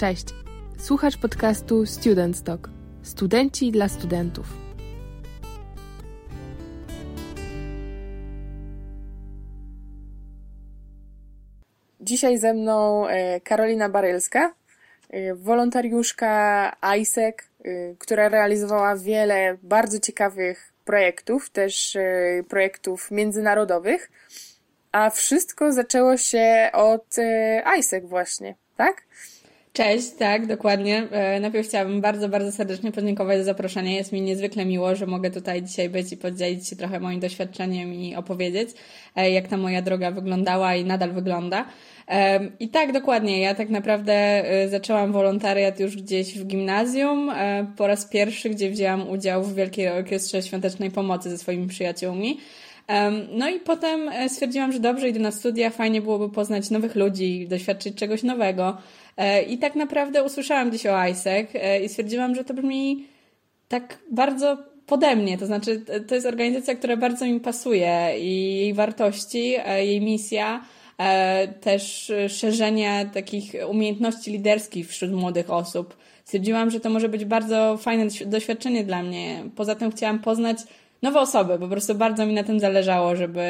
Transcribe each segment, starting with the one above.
Cześć. Słuchasz podcastu Student Talk. Studenci dla studentów. Dzisiaj ze mną e, Karolina Barylska, e, wolontariuszka ISEC, e, która realizowała wiele bardzo ciekawych projektów, też projektów międzynarodowych, a wszystko zaczęło się od ISEC właśnie, tak? Cześć, tak, dokładnie. E, najpierw chciałabym bardzo, bardzo serdecznie podziękować za zaproszenie. Jest mi niezwykle miło, że mogę tutaj dzisiaj być i podzielić się trochę moim doświadczeniem i opowiedzieć, e, jak ta moja droga wyglądała i nadal wygląda. E, I tak, dokładnie. Ja tak naprawdę zaczęłam wolontariat już gdzieś w gimnazjum, po raz pierwszy, gdzie wzięłam udział w Wielkiej Orkiestrze Świątecznej Pomocy ze swoimi przyjaciółmi. No i potem stwierdziłam, że dobrze, idę na studia, fajnie byłoby poznać nowych ludzi, doświadczyć czegoś nowego. E, I tak naprawdę usłyszałam dziś o ISEC e, i stwierdziłam, że to brzmi tak bardzo pode mnie. To znaczy, to jest organizacja, która bardzo mi pasuje i jej wartości, e, jej misja, też szerzenie takich umiejętności liderskich wśród młodych osób. Stwierdziłam, że to może być bardzo fajne doświadczenie dla mnie. Poza tym chciałam poznać nowe osoby. Po prostu bardzo mi na tym zależało, żeby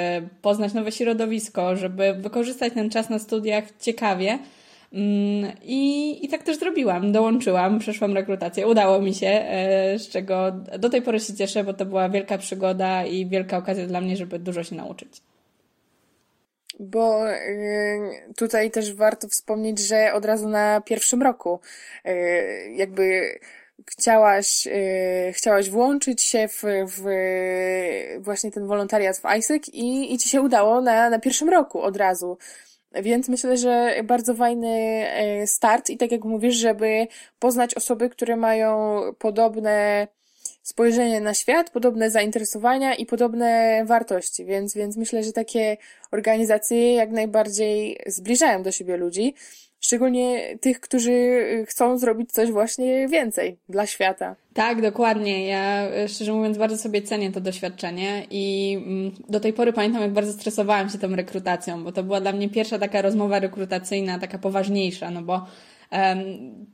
poznać nowe środowisko, żeby wykorzystać ten czas na studiach ciekawie Mm, I, I tak też zrobiłam. Dołączyłam, przeszłam rekrutację. Udało mi się, e, z czego do tej pory się cieszę, bo to była wielka przygoda i wielka okazja dla mnie, żeby dużo się nauczyć. Bo e, tutaj też warto wspomnieć, że od razu na pierwszym roku e, jakby chciałaś, chciałaś włączyć się w, w właśnie ten wolontariat w ISEC i, i ci się udało na, na pierwszym roku od razu. Więc myślę, że bardzo fajny e, start i tak jak mówisz, żeby poznać osoby, które mają podobne spojrzenie na świat, podobne zainteresowania i podobne wartości, więc, więc myślę, że takie organizacje jak najbardziej zbliżają do siebie ludzi. Szczególnie tych, którzy chcą zrobić coś właśnie więcej dla świata. Tak, dokładnie. Ja szczerze mówiąc bardzo sobie cenię to doświadczenie i mm, do tej pory pamiętam, jak bardzo stresowałam się tą rekrutacją, bo to była dla mnie pierwsza taka rozmowa rekrutacyjna, taka poważniejsza, no bo um,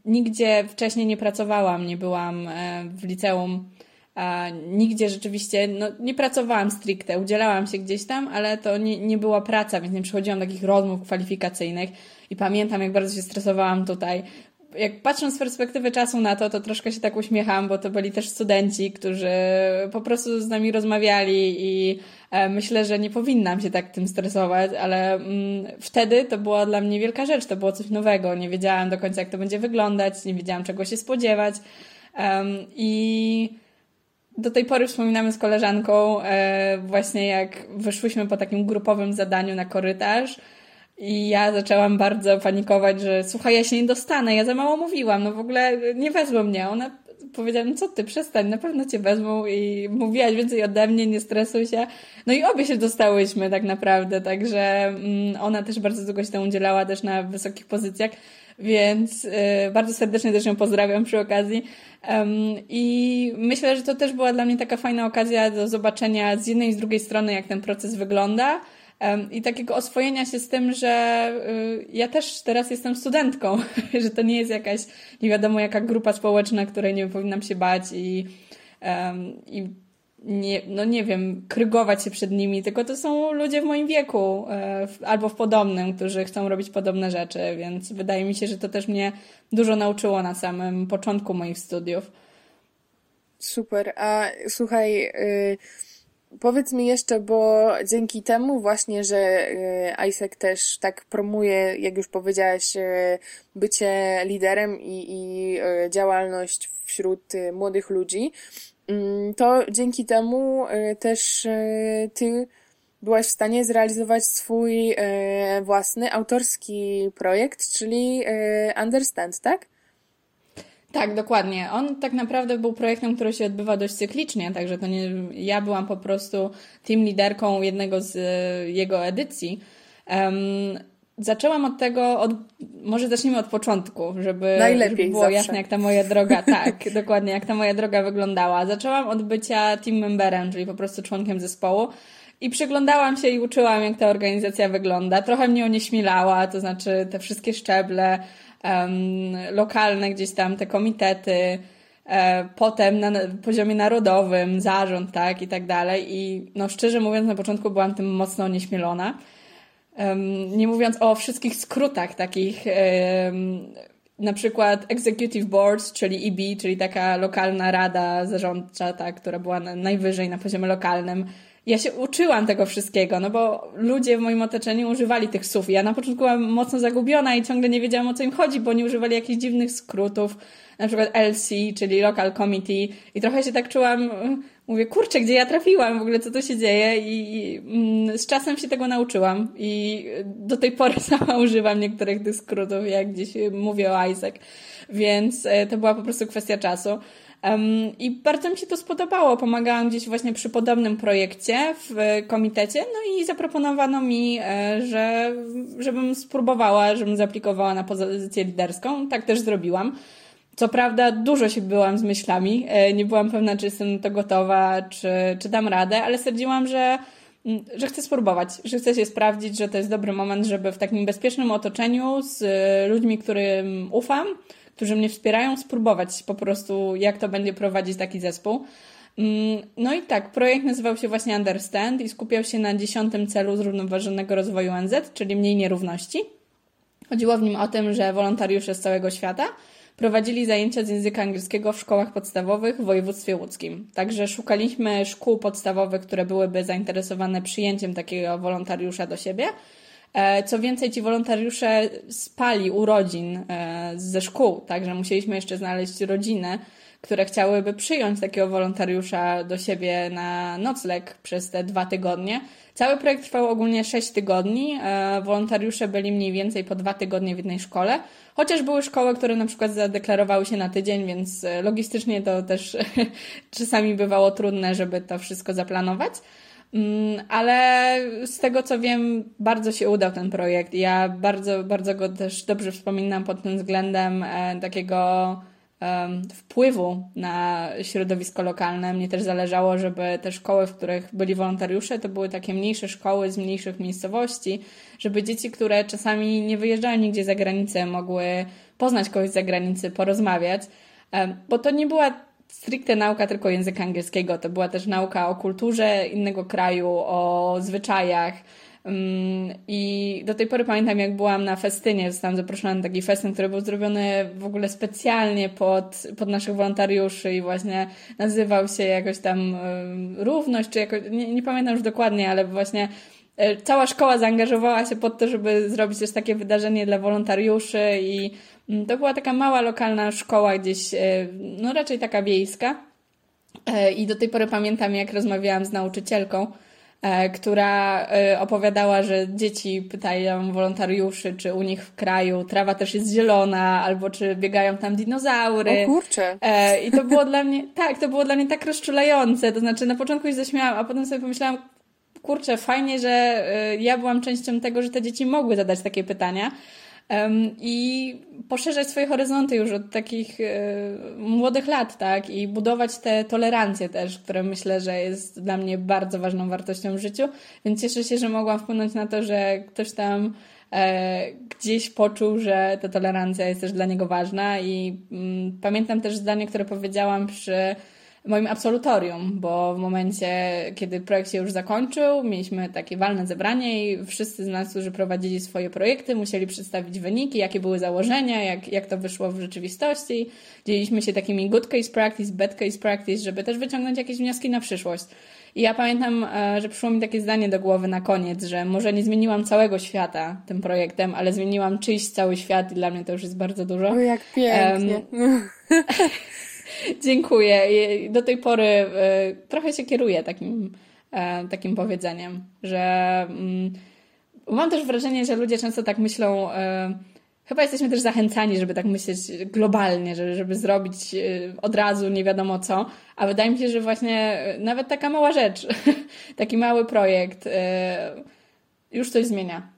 nigdzie wcześniej nie pracowałam, nie byłam w liceum a nigdzie rzeczywiście, no nie pracowałam stricte, udzielałam się gdzieś tam, ale to nie, nie była praca, więc nie przechodziłam takich rozmów kwalifikacyjnych i pamiętam, jak bardzo się stresowałam tutaj. Jak patrząc z perspektywy czasu na to, to troszkę się tak uśmiecham, bo to byli też studenci, którzy po prostu z nami rozmawiali i e, myślę, że nie powinnam się tak tym stresować, ale mm, wtedy to była dla mnie wielka rzecz, to było coś nowego. Nie wiedziałam do końca, jak to będzie wyglądać, nie wiedziałam, czego się spodziewać. Um, I do tej pory wspominamy z koleżanką e, właśnie jak wyszłyśmy po takim grupowym zadaniu na korytarz i ja zaczęłam bardzo panikować, że słuchaj, ja się nie dostanę, ja za mało mówiłam, no w ogóle nie wezmą mnie. Ona powiedziała, no co ty, przestań, na pewno cię wezmą i mówiłaś więcej ode mnie, nie stresuj się. No i obie się dostałyśmy tak naprawdę, także mm, ona też bardzo długo się temu udzielała też na wysokich pozycjach, więc y, bardzo serdecznie też ją pozdrawiam przy okazji. I myślę, że to też była dla mnie taka fajna okazja do zobaczenia z jednej i z drugiej strony, jak ten proces wygląda. I takiego oswojenia się z tym, że y, ja też teraz jestem studentką, że to nie jest jakaś nie wiadomo jaka grupa społeczna, której nie powinnam się bać i, i nie, no nie wiem, krygować się przed nimi, tylko to są ludzie w moim wieku e, albo w podobnym, którzy chcą robić podobne rzeczy, więc wydaje mi się, że to też mnie dużo nauczyło na samym początku moich studiów. Super. A słuchaj, y, powiedz mi jeszcze, bo dzięki temu właśnie, że y, ISEC też tak promuje, jak już powiedziałaś, y, bycie liderem i, i działalność wśród młodych ludzi, to dzięki temu e, też e, ty byłaś w stanie zrealizować swój e, własny autorski projekt, czyli Understand, tak? Tak, dokładnie. On tak naprawdę był projektem, który się odbywa dość cyklicznie, także to nie, ja byłam po prostu team liderką jednego z jego edycji. Zaczęłam od tego, od, może zacznijmy od początku, żeby, Najlepiej żeby było zawsze. jasne, jak ta moja droga, tak, dokładnie, jak ta moja droga wyglądała. Zaczęłam od bycia team memberem, czyli po prostu członkiem zespołu i przyglądałam się i uczyłam, jak ta organizacja wygląda. Trochę mnie onieśmielała, to znaczy te wszystkie szczeble, lokalne gdzieś tam te komitety, e, potem na poziomie narodowym, zarząd, tak, i tak dalej. I no szczerze mówiąc, na początku byłam tym mocno nieśmielona. Nie mówiąc o wszystkich skrótach takich, na przykład Executive Boards, czyli EB, czyli taka lokalna rada zarządcza, ta, która była najwyżej na poziomie lokalnym, ja się uczyłam tego wszystkiego, no bo ludzie w moim otoczeniu używali tych słów. Ja na początku byłam mocno zagubiona i ciągle nie wiedziałam o co im chodzi, bo oni używali jakichś dziwnych skrótów, na przykład LC, czyli Local Committee i trochę się tak czułam, mówię, kurczę, gdzie ja trafiłam, w ogóle co tu się dzieje i, i mm, z czasem się tego nauczyłam i do tej pory sama używam niektórych tych skrótów, jak gdzieś mówię o Isaac, więc e, to była po prostu kwestia czasu. I bardzo mi się to spodobało. Pomagałam gdzieś właśnie przy podobnym projekcie w komitecie, no i zaproponowano mi, e, że, żebym spróbowała, żebym zaaplikowała na pozycję liderską. Tak też zrobiłam. Co prawda dużo się byłam z myślami, e, nie byłam pewna, czy jestem to gotowa, czy, czy dam radę, ale stwierdziłam, że, mm, że chcę spróbować, że chcę się sprawdzić, że to jest dobry moment, żeby w takim bezpiecznym otoczeniu z ludźmi, którym ufam, którzy mnie wspierają, spróbować po prostu, jak to będzie prowadzić taki zespół. Mm, no i tak, projekt nazywał się właśnie Understand i skupiał się na dziesiątym celu zrównoważonego rozwoju NZ, czyli mniej nierówności. Chodziło w nim o tym, że wolontariusze z całego świata prowadzili zajęcia z języka angielskiego w szkołach podstawowych w województwie łódzkim. Także szukaliśmy szkół podstawowych, które byłyby zainteresowane przyjęciem takiego wolontariusza do siebie co więcej, ci wolontariusze spali urodzin e, ze szkół, także musieliśmy jeszcze znaleźć rodziny, które chciałyby przyjąć takiego wolontariusza do siebie na nocleg przez te dwa tygodnie. Cały projekt trwał ogólnie sześć tygodni. E, wolontariusze byli mniej więcej po dwa tygodnie w jednej szkole, chociaż były szkoły, które na przykład zadeklarowały się na tydzień, więc logistycznie to też czasami bywało trudne, żeby to wszystko zaplanować. Mm, ale z tego co wiem, bardzo się udał ten projekt. Ja bardzo, bardzo go też dobrze wspominam pod tym względem e, takiego wpływu na środowisko lokalne. Mnie też zależało, żeby te szkoły, w których byli wolontariusze, to były takie mniejsze szkoły z mniejszych miejscowości, żeby dzieci, które czasami nie wyjeżdżają nigdzie za granicę, mogły poznać kogoś z zagranicy, porozmawiać. Bo to nie była stricte nauka tylko języka angielskiego. To była też nauka o kulturze innego kraju, o zwyczajach. Mm, I do tej pory pamiętam, jak byłam na festynie, zostałam zaproszona na taki festyn, który był zrobiony w ogóle specjalnie pod, pod naszych wolontariuszy i właśnie nazywał się jakoś tam równość, czy jakoś, nie, nie pamiętam już dokładnie, ale właśnie e, cała szkoła zaangażowała się pod to, żeby zrobić też takie wydarzenie dla wolontariuszy i to była taka mała lokalna szkoła gdzieś, e, no raczej taka wiejska. E, I do tej pory pamiętam, jak rozmawiałam z nauczycielką, e, która opowiadała, że dzieci pytają wolontariuszy, czy u nich w kraju trawa też jest zielona, albo czy biegają tam dinozaury. O kurczę. I to było dla mnie, tak, to było dla mnie tak rozczulające. To znaczy, na początku się zaśmiałam, a potem sobie pomyślałam, kurczę, fajnie, że ja byłam częścią tego, że te dzieci mogły zadać takie pytania i poszerzać swoje horyzonty już od takich e, młodych lat, tak? I budować te tolerancje też, które myślę, że jest dla mnie bardzo ważną wartością w życiu. Więc cieszę się, że mogłam wpłynąć na to, że ktoś tam e, gdzieś poczuł, że ta tolerancja jest też dla niego ważna. I mm, pamiętam też zdanie, które powiedziałam przy moim absolutorium, bo w momencie, kiedy projekt się już zakończył, mieliśmy takie walne zebranie i wszyscy z nas, którzy prowadzili swoje projekty, musieli przedstawić wyniki, jakie były założenia, jak, jak to wyszło w rzeczywistości. Dzieliliśmy się takimi good case practice, bad case practice, żeby też wyciągnąć jakieś wnioski na przyszłość. I ja pamiętam, e, że przyszło mi takie zdanie do głowy na koniec, że może nie zmieniłam całego świata tym projektem, ale zmieniłam czyjś cały świat i dla mnie to już jest bardzo dużo. O, jak pięknie. Um, Dziękuję. do tej pory e, trochę się kieruję takim, e, takim powiedzeniem, że mm, mam też wrażenie, że ludzie często tak myślą. E, chyba jesteśmy też zachęcani, żeby tak myśleć globalnie, żeby, żeby zrobić od razu nie wiadomo co, a wydaje mi się, że właśnie nawet taka mała rzecz, taki mały projekt już coś zmienia.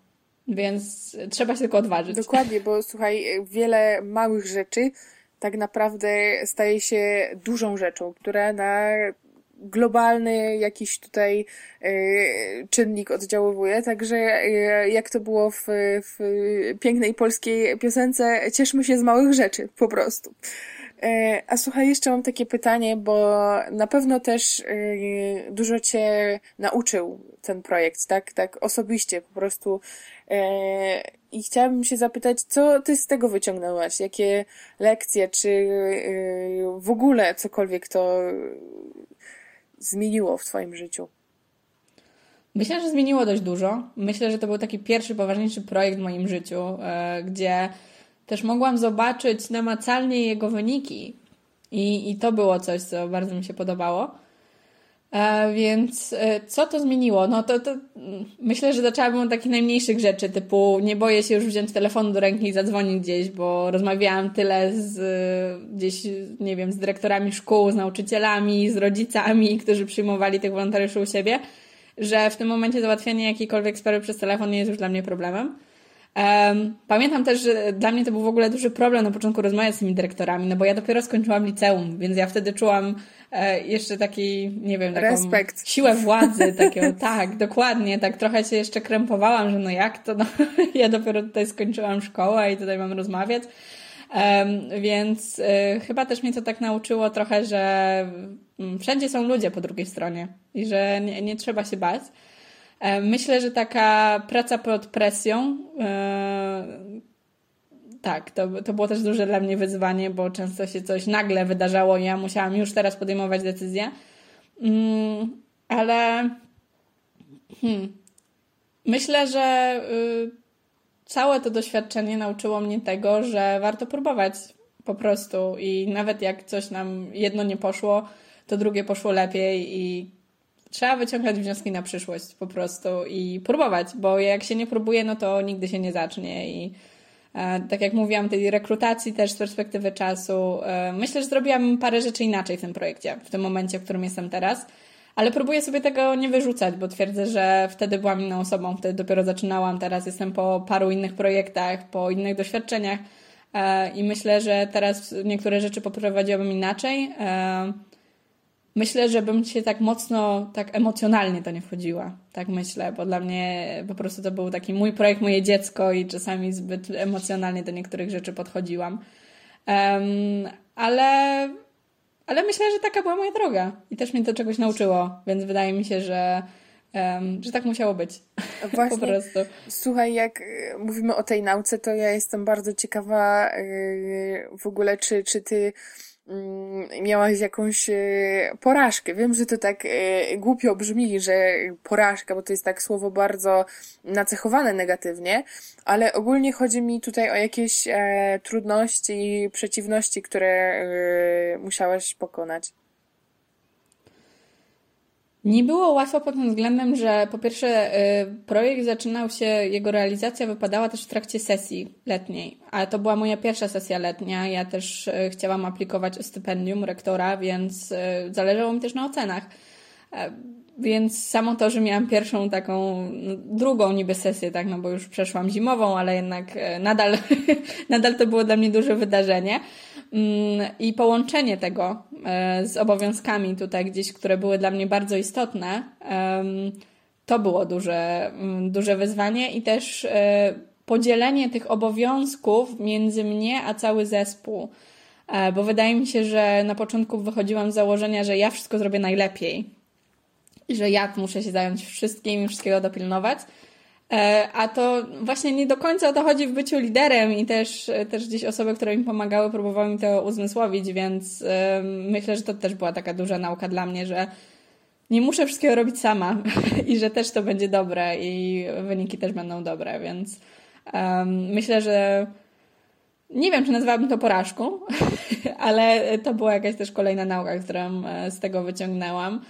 Więc trzeba się tylko odważyć. Dokładnie, bo słuchaj, wiele małych rzeczy tak naprawdę staje się dużą rzeczą, która na globalny jakiś tutaj czynnik oddziaływuje, także jak to było w, w pięknej polskiej piosence, cieszmy się z małych rzeczy, po prostu. E, a słuchaj, jeszcze mam takie pytanie, bo na pewno też e, dużo cię nauczył ten projekt, tak? Tak osobiście po prostu. E, I chciałabym się zapytać, co ty z tego wyciągnęłaś? Jakie lekcje, czy w ogóle cokolwiek to zmieniło w twoim życiu? Myślę, że zmieniło dość dużo. Myślę, że to był taki pierwszy, poważniejszy projekt w moim życiu, gdzie też mogłam zobaczyć namacalnie jego wyniki. I, i to było coś, co bardzo mi się podobało. E, więc e, co to zmieniło? No to, to myślę, że zaczęłabym od takich najmniejszych rzeczy, typu nie boję się już wziąć telefonu do ręki i zadzwonić gdzieś, bo rozmawiałam tyle z gdzieś, nie wiem, z dyrektorami szkół, z nauczycielami, z rodzicami, którzy przyjmowali tych wolontariuszy u siebie, że w tym momencie załatwianie jakiejkolwiek sprawy przez telefon nie jest już dla mnie problemem. Pamiętam też, że dla mnie to był w ogóle duży problem na początku rozmawiać z tymi dyrektorami, no bo ja dopiero skończyłam liceum, więc ja wtedy czułam e, jeszcze taki, nie wiem, taką Respekt. siłę władzy, takiego, tak, dokładnie, tak trochę się jeszcze krępowałam, że no jak to, no, ja dopiero tutaj skończyłam szkołę i tutaj mam rozmawiać. Um, więc y, chyba też mnie to tak nauczyło trochę, że mm, wszędzie są ludzie po drugiej stronie i że nie, nie trzeba się bać. E, myślę, że taka praca pod presją, e, tak, to, to było też duże dla mnie wyzwanie, bo często się coś nagle wydarzało i ja musiałam już teraz podejmować decyzję. Mm, ale hmm, myślę, że y, całe to doświadczenie nauczyło mnie tego, że warto próbować po prostu i nawet jak coś nam jedno nie poszło, to drugie poszło lepiej i trzeba wyciągać wnioski na przyszłość po prostu i próbować, bo jak się nie próbuje, no to nigdy się nie zacznie i e, tak jak mówiłam, tej rekrutacji też z perspektywy czasu, e, myślę, że zrobiłam parę rzeczy inaczej w tym projekcie, w tym momencie, w którym jestem teraz, ale próbuję sobie tego nie wyrzucać, bo twierdzę, że wtedy byłam inną osobą, wtedy dopiero zaczynałam, teraz jestem po paru innych projektach, po innych doświadczeniach e, i myślę, że teraz niektóre rzeczy poprowadziłabym inaczej. Myślę, że bym się tak mocno, tak emocjonalnie to nie wchodziła. Tak myślę, bo dla mnie po prostu to był taki mój projekt, moje dziecko i czasami zbyt emocjonalnie do niektórych rzeczy podchodziłam. Um, ale, ale myślę, że taka była moja droga i też mnie to czegoś nauczyło, więc wydaje mi się, że, um, że tak musiało być. Właśnie, po prostu. Słuchaj, jak e, mówimy o tej nauce, to ja jestem bardzo ciekawa yy, w ogóle, czy, czy ty miałaś jakąś e, porażkę. Wiem, że to tak e, głupio brzmi, że porażka, bo to jest tak słowo bardzo nacechowane negatywnie, ale ogólnie chodzi mi tutaj o jakieś e, trudności i przeciwności, które musiałaś pokonać. Nie było łatwo pod tym względem, że po pierwsze y, projekt zaczynał się, jego realizacja wypadała też w trakcie sesji letniej, ale to była moja pierwsza sesja letnia. Ja też y, chciałam aplikować o stypendium rektora, więc y, zależało mi też na ocenach. E, więc samo to, że miałam pierwszą taką, no, drugą niby sesję, tak, no bo już przeszłam zimową, ale jednak e, nadal, nadal to było dla mnie duże wydarzenie. Mm, I połączenie tego e, z obowiązkami tutaj gdzieś, które były dla mnie bardzo istotne, to było duże, mm, duże wyzwanie i też e, podzielenie tych obowiązków między mnie a cały zespół. E, bo wydaje mi się, że na początku wychodziłam z założenia, że ja wszystko zrobię najlepiej i że ja muszę się zająć wszystkim i wszystkiego dopilnować. E, a to właśnie nie do końca o to chodzi w byciu liderem i też, też gdzieś osoby, które mi pomagały, próbowały mi to uzmysłowić, więc myślę, że to też była taka duża nauka dla mnie, że nie muszę wszystkiego robić sama i że też to będzie dobre i wyniki też będą dobre, więc myślę, że nie wiem, czy nazwałabym to porażką, ale to była jakaś też kolejna nauka, którą e, z tego wyciągnęłam.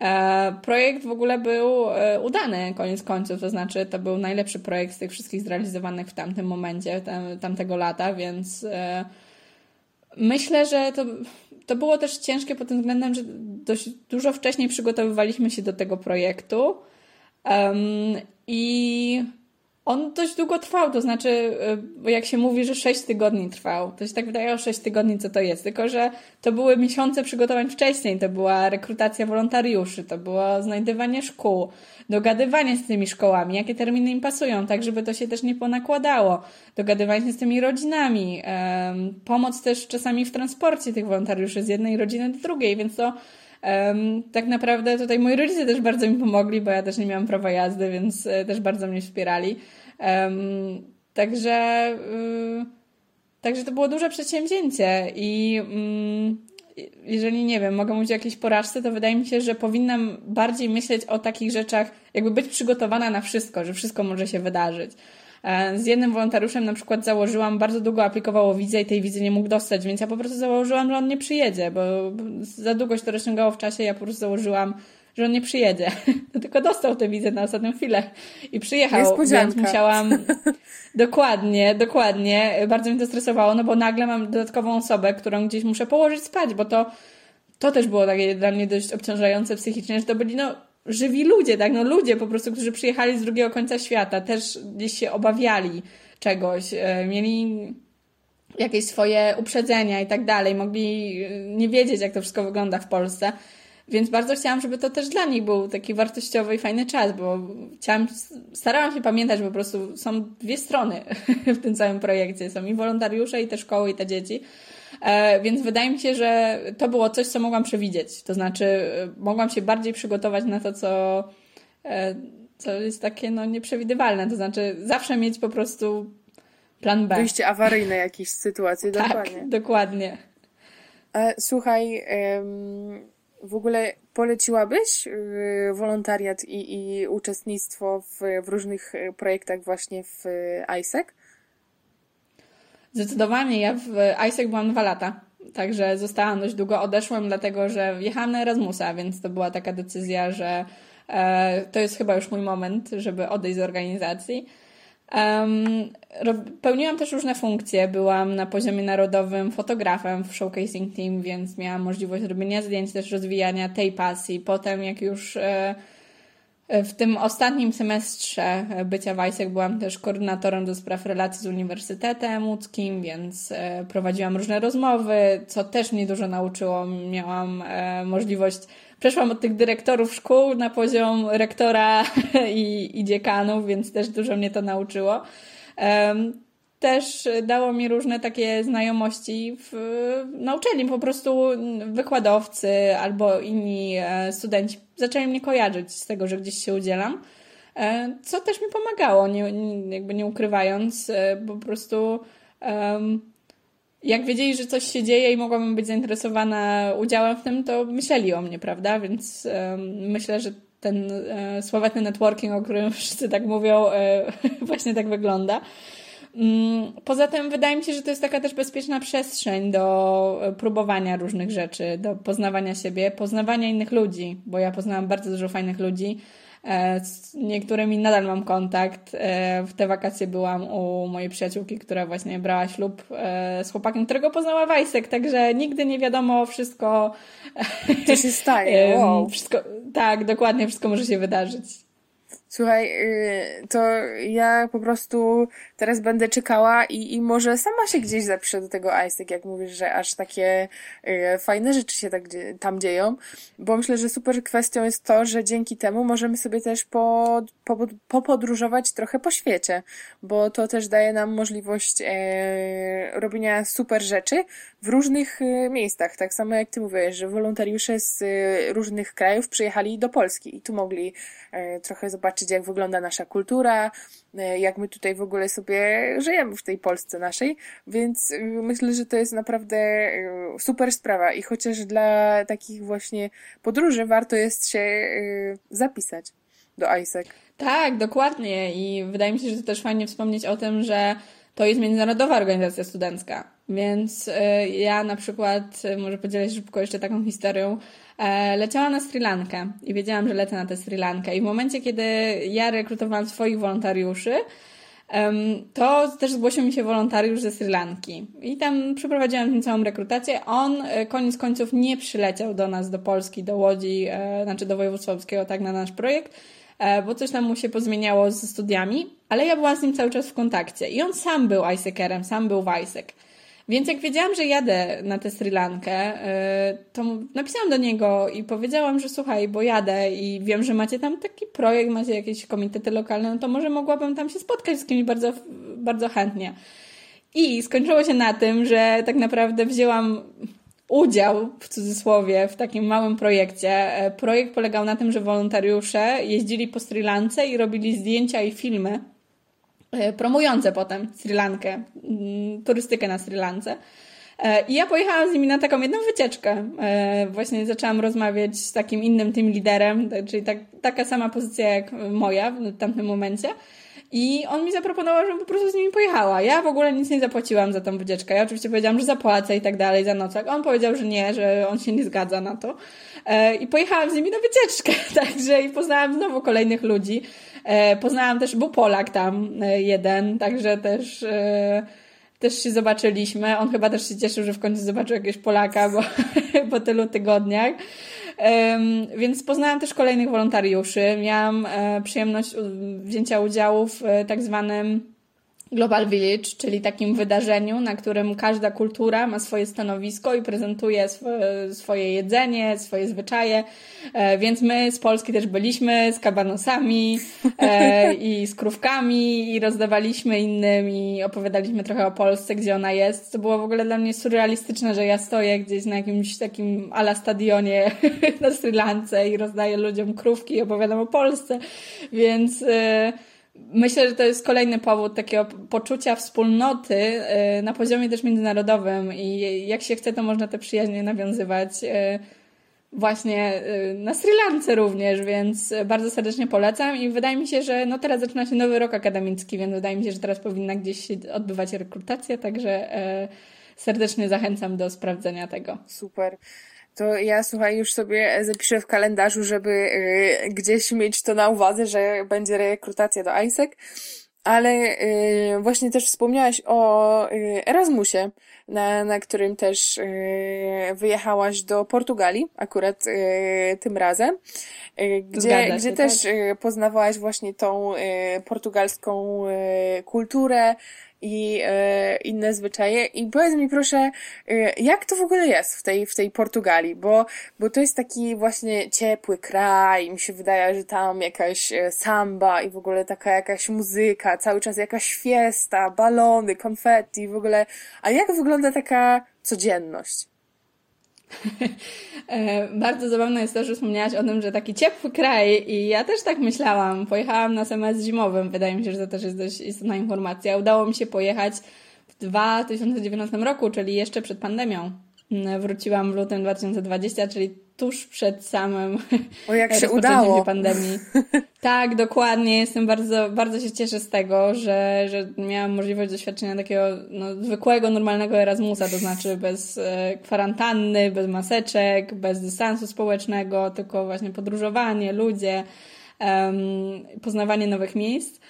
E, projekt w ogóle był e, udany koniec końców, to znaczy to był najlepszy projekt z tych wszystkich zrealizowanych w tamtym momencie, tam, tamtego lata, więc e, myślę, że to, to było też ciężkie pod tym względem, że dość dużo wcześniej przygotowywaliśmy się do tego projektu. Um, i on dość długo trwał, to znaczy, y, jak się mówi, że 6 tygodni trwał, to się tak wydaje o 6 tygodni, co to jest, tylko że to były miesiące przygotowań wcześniej, to była rekrutacja wolontariuszy, to było znajdywanie szkół, dogadywanie z tymi szkołami, jakie terminy im pasują, tak żeby to się też nie ponakładało, dogadywanie się z tymi rodzinami, pomoc też czasami w transporcie tych wolontariuszy z jednej rodziny do drugiej, więc to Um, tak naprawdę tutaj moi rodzice też bardzo mi pomogli, bo ja też nie miałam prawa jazdy, więc e, też bardzo mnie wspierali. Um, także, y, także to było duże przedsięwzięcie i mm, jeżeli nie wiem, mogę mówić o jakiejś porażce, to wydaje mi się, że powinnam bardziej myśleć o takich rzeczach, jakby być przygotowana na wszystko, że wszystko może się wydarzyć. E, z jednym wolontariuszem na przykład założyłam, bardzo długo aplikowało wizę i tej wizy nie mógł dostać, więc ja po prostu założyłam, że on nie przyjedzie, bo za długo się to rozciągało w czasie, ja po prostu założyłam, że on nie przyjedzie. Tylko dostał tę wizę na ostatnią chwilę i przyjechał, więc musiałam... dokładnie, dokładnie. Bardzo mnie to stresowało, no bo nagle mam dodatkową osobę, którą gdzieś muszę położyć spać, bo to to też było takie dla mnie dość obciążające psychicznie, że to byli no żywi ludzie, tak? No ludzie po prostu, którzy przyjechali z drugiego końca świata, też gdzieś się obawiali czegoś, e, mieli jakieś swoje uprzedzenia i tak dalej, mogli e, nie wiedzieć, jak to wszystko wygląda w Polsce. Więc bardzo chciałam, żeby to też dla nich był taki wartościowy i fajny czas, bo chciałam, starałam się pamiętać, że po prostu są dwie strony w tym całym projekcie. Są i wolontariusze, i te szkoły, i te dzieci. E, więc wydaje mi się, że to było coś, co mogłam przewidzieć. To znaczy, e, mogłam się bardziej przygotować na to, co, e, co jest takie no, nieprzewidywalne. To znaczy, zawsze mieć po prostu plan B. Wyjście awaryjne jakiejś sytuacji, tak, dokładnie. dokładnie. Słuchaj, w ogóle poleciłabyś wolontariat i, i uczestnictwo w, w różnych projektach właśnie w ISEC? Zdecydowanie. Ja w ISEC byłam dwa lata. Także zostałam dość długo, odeszłam dlatego, że jechałam na Erasmusa, więc to była taka decyzja, że e, to jest chyba już mój moment, żeby odejść z organizacji. Um, pełniłam też różne funkcje. Byłam na poziomie narodowym fotografem w showcasing team, więc miałam możliwość robienia zdjęć, też rozwijania tej pasji. Potem, jak już e, w tym ostatnim semestrze bycia w byłam też koordynatorem do spraw relacji z Uniwersytetem Łódzkim, więc e, prowadziłam różne rozmowy, co też mnie dużo nauczyło. Miałam e, możliwość, przeszłam od tych dyrektorów szkół na poziom rektora i, i dziekanów, więc też dużo mnie to nauczyło też dało mi różne takie znajomości w, na uczelni. Po prostu wykładowcy albo inni e, studenci zaczęli mnie kojarzyć z tego, że gdzieś się udzielam. E, co też mi pomagało, nie, jakby nie ukrywając, e, po prostu um, jak wiedzieli, że coś się dzieje i mogłabym być zainteresowana udziałem w tym, to myśleli o mnie, prawda? Więc um, myślę, że ten e, sławetny networking, o którym wszyscy tak mówią, e, właśnie tak wygląda. Mm, poza tym wydaje mi się, że to jest taka też bezpieczna przestrzeń do e, próbowania różnych rzeczy, do poznawania siebie, poznawania innych ludzi, bo ja poznałam bardzo dużo fajnych ludzi. E, z niektórymi nadal mam kontakt. E, w te wakacje byłam u mojej przyjaciółki, która właśnie brała ślub z chłopakiem, którego poznała Wajsek, także nigdy nie wiadomo wszystko. Co się staje? Wow. Wszystko, tak, dokładnie, wszystko może się wydarzyć. Słuchaj, y, to ja po prostu teraz będę czekała i, i może sama się gdzieś zapiszę do tego ISEC, jak mówisz, że aż takie y, fajne rzeczy się tak tam dzieją, bo myślę, że super kwestią jest to, że dzięki temu możemy sobie też po, po, popodróżować trochę po świecie, bo to też daje nam możliwość e, robienia super rzeczy w różnych e, miejscach. Tak samo jak ty mówisz, że wolontariusze z różnych krajów przyjechali do Polski i tu mogli e, trochę zobaczyć, jak wygląda nasza kultura, e, jak my tutaj w ogóle sobie żyjemy w tej Polsce naszej, więc e, myślę, że to jest naprawdę e, super sprawa i chociaż dla takich właśnie podróży warto jest się zapisać do ISEC. Tak, dokładnie i wydaje mi się, że to też fajnie wspomnieć o tym, że to jest międzynarodowa organizacja studencka. Więc ja na przykład, może podzielę się szybko jeszcze taką historią, E, leciałam na Sri Lankę i wiedziałam, że lecę na tę Sri Lankę. I w momencie, kiedy ja rekrutowałam swoich wolontariuszy, to też zgłosił mi się wolontariusz ze Sri Lanki. I tam przeprowadziłam tę całą rekrutację. On e, koniec końców nie przyleciał do nas, do Polski, do Łodzi, e, znaczy do województwa łódzkiego, tak, na nasz projekt, bo coś tam mu się pozmieniało ze studiami ale ja byłam z nim cały czas w kontakcie i on sam był Isaacierem, sam był Wajsek. Więc jak wiedziałam, że jadę na tę Sri Lankę, y, to napisałam do niego i powiedziałam, że słuchaj, bo jadę i wiem, że macie tam taki projekt, macie jakieś komitety lokalne, no to może mogłabym tam się spotkać z kimś bardzo, bardzo chętnie. I skończyło się na tym, że tak naprawdę wzięłam udział, w cudzysłowie, w takim małym projekcie. E, projekt polegał na tym, że wolontariusze jeździli po Sri Lance i robili zdjęcia i filmy e, promujące potem Sri Lankę, turystykę na Sri Lance. E, I ja pojechałam z nimi na taką jedną wycieczkę. Właśnie zaczęłam rozmawiać z takim innym tym liderem, czyli tak, taka sama pozycja jak moja w tamtym momencie. I on mi zaproponował, żebym po prostu z nimi pojechała. Ja w ogóle nic nie zapłaciłam za tą wycieczkę. Ja oczywiście powiedziałam, że zapłacę i tak dalej za nocleg. On powiedział, że nie, że on się nie zgadza na to. E, I pojechałam z nimi na wycieczkę. Także i poznałam znowu kolejnych ludzi. E, poznałam też, był Polak tam e, jeden, także też też się zobaczyliśmy. On chyba też się cieszył, że w końcu zobaczył jakiegoś Polaka, bo po tylu tygodniach. Więc poznałam też kolejnych wolontariuszy. Miałam e, przyjemność wzięcia udziału w e, tak zwanym Global Village, czyli takim wydarzeniu, na którym każda kultura ma swoje stanowisko i prezentuje swoje jedzenie, swoje zwyczaje. E, więc my z Polski też byliśmy z kabanosami e, i z krówkami i rozdawaliśmy innym i opowiadaliśmy trochę o Polsce, gdzie ona jest. To było w ogóle dla mnie surrealistyczne, że ja stoję gdzieś na jakimś takim ala stadionie na Sri Lance i rozdaję ludziom krówki i opowiadam o Polsce. Więc e, Myślę, że to jest kolejny powód takiego poczucia wspólnoty y, na poziomie też międzynarodowym i jak się chce, to można te przyjaźnie nawiązywać y, właśnie y, na Sri Lance również, więc bardzo serdecznie polecam i wydaje mi się, że no teraz zaczyna się nowy rok akademicki, więc wydaje mi się, że teraz powinna gdzieś odbywać rekrutacja, także serdecznie zachęcam do sprawdzenia tego. Super to ja słuchaj, już sobie zapiszę w kalendarzu, żeby y, gdzieś mieć to na uwadze, że będzie rekrutacja do ISEC. Ale y, właśnie też wspomniałaś o y, Erasmusie, na, na którym też y, wyjechałaś do Portugalii, akurat y, tym razem, y, gdzie, gdzie też tak? poznawałaś właśnie tą portugalską kulturę, i e, inne zwyczaje. I powiedz mi proszę, e, jak to w ogóle jest w tej, w tej Portugalii? Bo, bo to jest taki właśnie ciepły kraj, mi się wydaje, że tam jakaś e, samba i w ogóle taka jakaś muzyka, cały czas jakaś fiesta, balony, konfetti, w ogóle. A jak wygląda taka codzienność? E, bardzo zabawne jest to, że wspomniałaś o tym, że taki ciepły kraj i ja też tak myślałam. Pojechałam na semestr zimowym, wydaje mi się, że to też jest dość istotna informacja. Udało mi się pojechać w 2019 roku, czyli jeszcze przed pandemią. Wróciłam w lutym 2020, czyli tuż przed samym o, jak się udało. pandemii. Tak, dokładnie. Jestem bardzo, bardzo się cieszę z tego, że, że miałam możliwość doświadczenia takiego no, zwykłego, normalnego Erasmusa, to znaczy bez e, kwarantanny, bez maseczek, bez dystansu społecznego, tylko właśnie podróżowanie, ludzie, um, poznawanie nowych miejsc.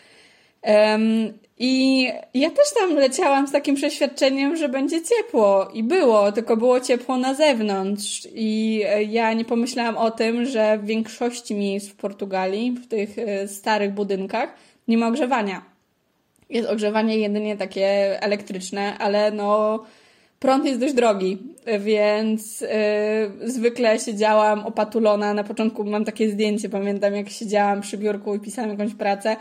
Um, I ja też tam leciałam z takim przeświadczeniem, że będzie ciepło. I było, tylko było ciepło na zewnątrz. I e, ja nie pomyślałam o tym, że w większości miejsc w Portugalii, w tych e, starych budynkach, nie ma ogrzewania. Jest ogrzewanie jedynie takie elektryczne, ale no prąd jest dość drogi, więc yy, zwykle siedziałam opatulona. Na początku mam takie zdjęcie, pamiętam jak siedziałam przy biurku i pisałam jakąś pracę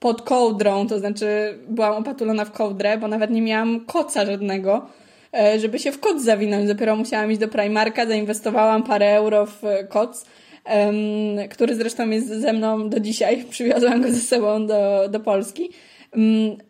pod kołdrą, to znaczy byłam opatulona w kołdrę, bo nawet nie miałam koca żadnego, e, żeby się w koc zawinąć. Dopiero musiałam iść do Primarka, zainwestowałam parę euro w koc, który zresztą jest ze mną do dzisiaj. Przywiozłam go ze sobą do, do Polski.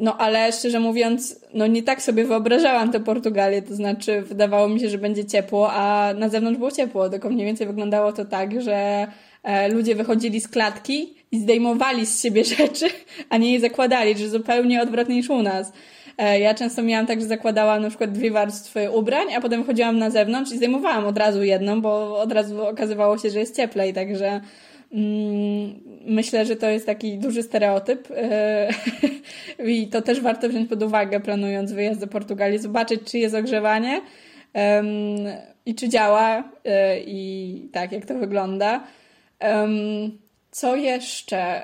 No ale szczerze mówiąc, no nie tak sobie wyobrażałam tę Portugalię, to znaczy wydawało mi się, że będzie ciepło, a na zewnątrz było ciepło, tylko mniej więcej wyglądało to tak, że e, ludzie wychodzili z klatki i zdejmowali z siebie rzeczy, a nie je zakładali, że zupełnie odwrotnie niż u nas. E, ja często miałam tak, że zakładałam na przykład dwie warstwy ubrań, a potem chodziłam na zewnątrz i zdejmowałam od razu jedną, bo od razu okazywało się, że jest cieplej, także mm, myślę, że to jest taki duży stereotyp e, i to też warto wziąć pod uwagę, planując wyjazd do Portugalii, zobaczyć, czy jest ogrzewanie i czy działa e, i tak, jak to wygląda. Co jeszcze?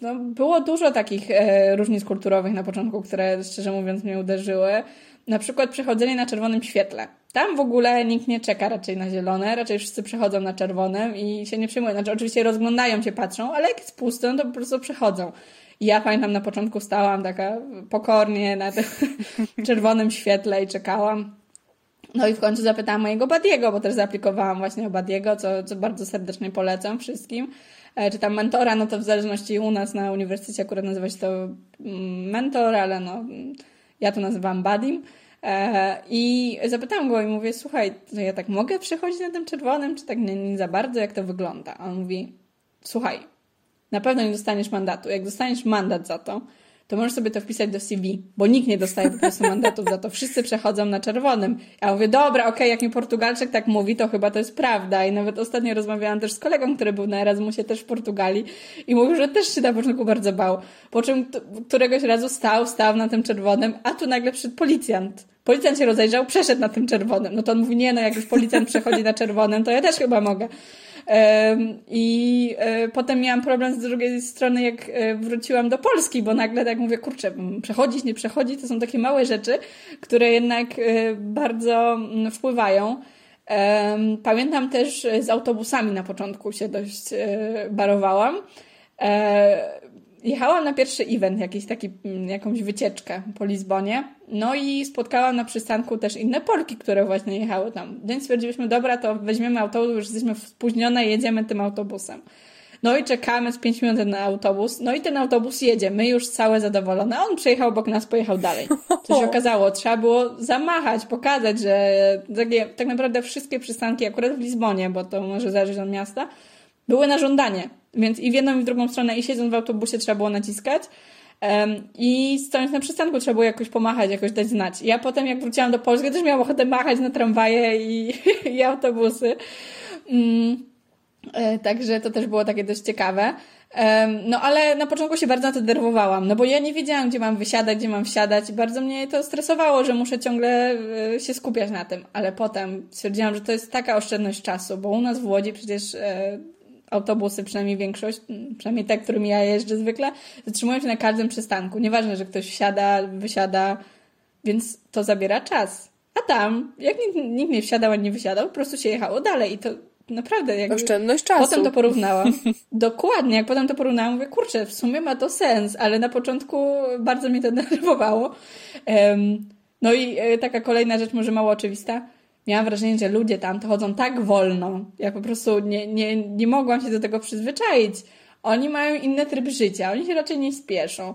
No, było dużo takich różnic kulturowych na początku, które szczerze mówiąc mnie uderzyły. Na przykład przechodzenie na czerwonym świetle. Tam w ogóle nikt nie czeka raczej na zielone, raczej wszyscy przechodzą na czerwonym i się nie przejmują. Znaczy oczywiście rozglądają się, patrzą, ale jak jest pusto, no to po prostu przechodzą. I ja pamiętam na początku stałam taka pokornie na tym czerwonym świetle i czekałam. No i w końcu zapytałam mojego Badiego, bo też zaaplikowałam właśnie o Badiego, co, co bardzo serdecznie polecam wszystkim. E, czy tam mentora, no to w zależności u nas na uniwersytecie akurat nazywa się to mm, mentor, ale no ja to nazywam Badim. E, I zapytałam go i mówię, słuchaj, to ja tak mogę przechodzić na tym czerwonym, czy tak nie, nie za bardzo, jak to wygląda? A on mówi, słuchaj, na pewno nie dostaniesz mandatu. Jak dostaniesz mandat za to, to możesz sobie to wpisać do CV, bo nikt nie dostaje po prostu mandatów za to. Wszyscy przechodzą na czerwonym. Ja mówię, dobra, okej, okay, jak mi Portugalczyk tak mówi, to chyba to jest prawda. I nawet ostatnio rozmawiałam też z kolegą, który był na Erasmusie też w Portugalii i mówił, że też się na początku bardzo bał. Po czym któregoś razu stał, stał na tym czerwonym, a tu nagle przyszedł policjant. Policjant się rozejrzał, przeszedł na tym czerwonym. No to on mówi, nie no, jak już policjant przechodzi na czerwonym, to ja też chyba mogę. I e, potem miałam problem z drugiej strony, jak e, wróciłam do Polski, bo nagle tak mówię, kurczę, przechodzić, nie przechodzić, to są takie małe rzeczy, które jednak e, bardzo wpływają. Pamiętam też z autobusami na początku się dość barowałam jechałam na pierwszy event, jakiś taki, mm, jakąś wycieczkę po Lizbonie. No i spotkałam na przystanku też inne Polki, które właśnie jechały tam. Więc stwierdziliśmy, dobra, to weźmiemy autobus, już jesteśmy spóźnione, jedziemy tym autobusem. No i czekamy z 5 minut na autobus. No i ten autobus jedzie. My już całe zadowolone. On przejechał obok nas, pojechał dalej. Co się okazało? Trzeba było zamachać, pokazać, że takie, tak naprawdę wszystkie przystanki, akurat w Lizbonie, bo to może zależeć od miasta, były na żądanie. Więc i w jedną i w drugą stronę, i siedząc w autobusie trzeba było naciskać. Um, I stojąc na przystanku trzeba było jakoś pomachać, jakoś dać znać. Ja potem, jak wróciłam do Polski, też miałam ochotę machać na tramwaje i, i autobusy. Um, e, także to też było takie dość ciekawe. Um, no ale na początku się bardzo na to denerwowałam, no bo ja nie wiedziałam, gdzie mam wysiadać, gdzie mam wsiadać i bardzo mnie to stresowało, że muszę ciągle y, się skupiać na tym. Ale potem stwierdziłam, że to jest taka oszczędność czasu, bo u nas w Łodzi przecież y, autobusy, przynajmniej większość, przynajmniej te, którymi ja jeżdżę zwykle, zatrzymują się na każdym przystanku. Nieważne, że ktoś wsiada, wysiada, więc to zabiera czas. A tam, jak nikt, nikt nie wsiadał ani nie wysiadał, po prostu się jechało dalej i to naprawdę jakby... Oszczędność czasu. Potem to porównałam. Dokładnie, jak potem to porównałam, mówię, kurczę, w sumie ma to sens, ale na początku bardzo mi to denerwowało. Um, no i e, taka kolejna rzecz, może mało oczywista miałam wrażenie, że ludzie tam to chodzą tak wolno. Ja po prostu nie, nie, nie mogłam się do tego przyzwyczaić. Oni mają inny tryb życia, oni się raczej nie spieszą.